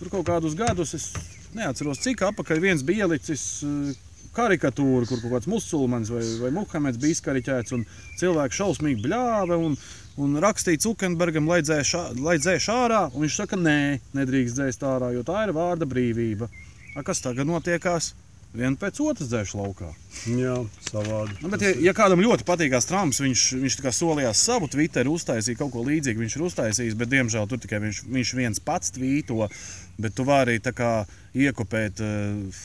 Tur kaut kādus gadus, es neatceros, cik apakaļ viens bija ielicis eh, karikatūru, kur kaut kāds musulmanis vai, vai muhameds bija izkariķēts, un cilvēks šausmīgi bļāva. Un, Un rakstīja Zukenbergam, lai dzēš lai dzēš ārā, un viņš saka, nē, nedrīkst dzēst ārā, jo tā ir vārda brīvība. A, kas tagad notiekās? Viena pēc otras dzēš laukā. Jā, savādi. Nu, bet, ja, ja kādam ļoti patīkās Trumps, viņš, viņš tā kā solījās savu Twitteru, uztaisīja kaut ko līdzīgu. Viņš ir uztaisījis, bet, diemžēl, tur tikai viņš, viņš viens pats tvīto. Bet tu vari kā iekopēt uh,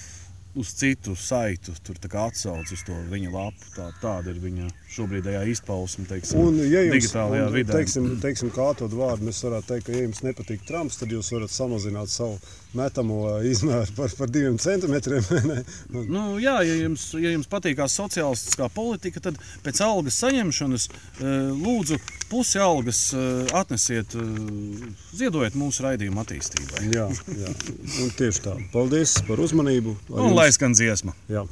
uz citu saitu, tur tā kā atsauc uz to viņa lapu. Tā, tāda ir viņa šobrīdējā izpausme, teiksim, Un, ja jums, digitālajā un, vidē. teiksim, teiksim, kā atdot vārdu, mēs varētu teikt, ka, ja jums nepatīk Trumps, tad jūs varat samazināt savu metamo izmēru par, par diviem centimetriem. Un, Nu, jā, ja jums, ja jums patīkās sociālistiskā politika, tad pēc algas saņemšanas lūdzu pusi algas atnesiet, ziedojiet mūsu raidījumu attīstībai. jā, jā. Un tieši tā. Paldies par uzmanību. Ar Un jums- lai skan dziesma. Jā.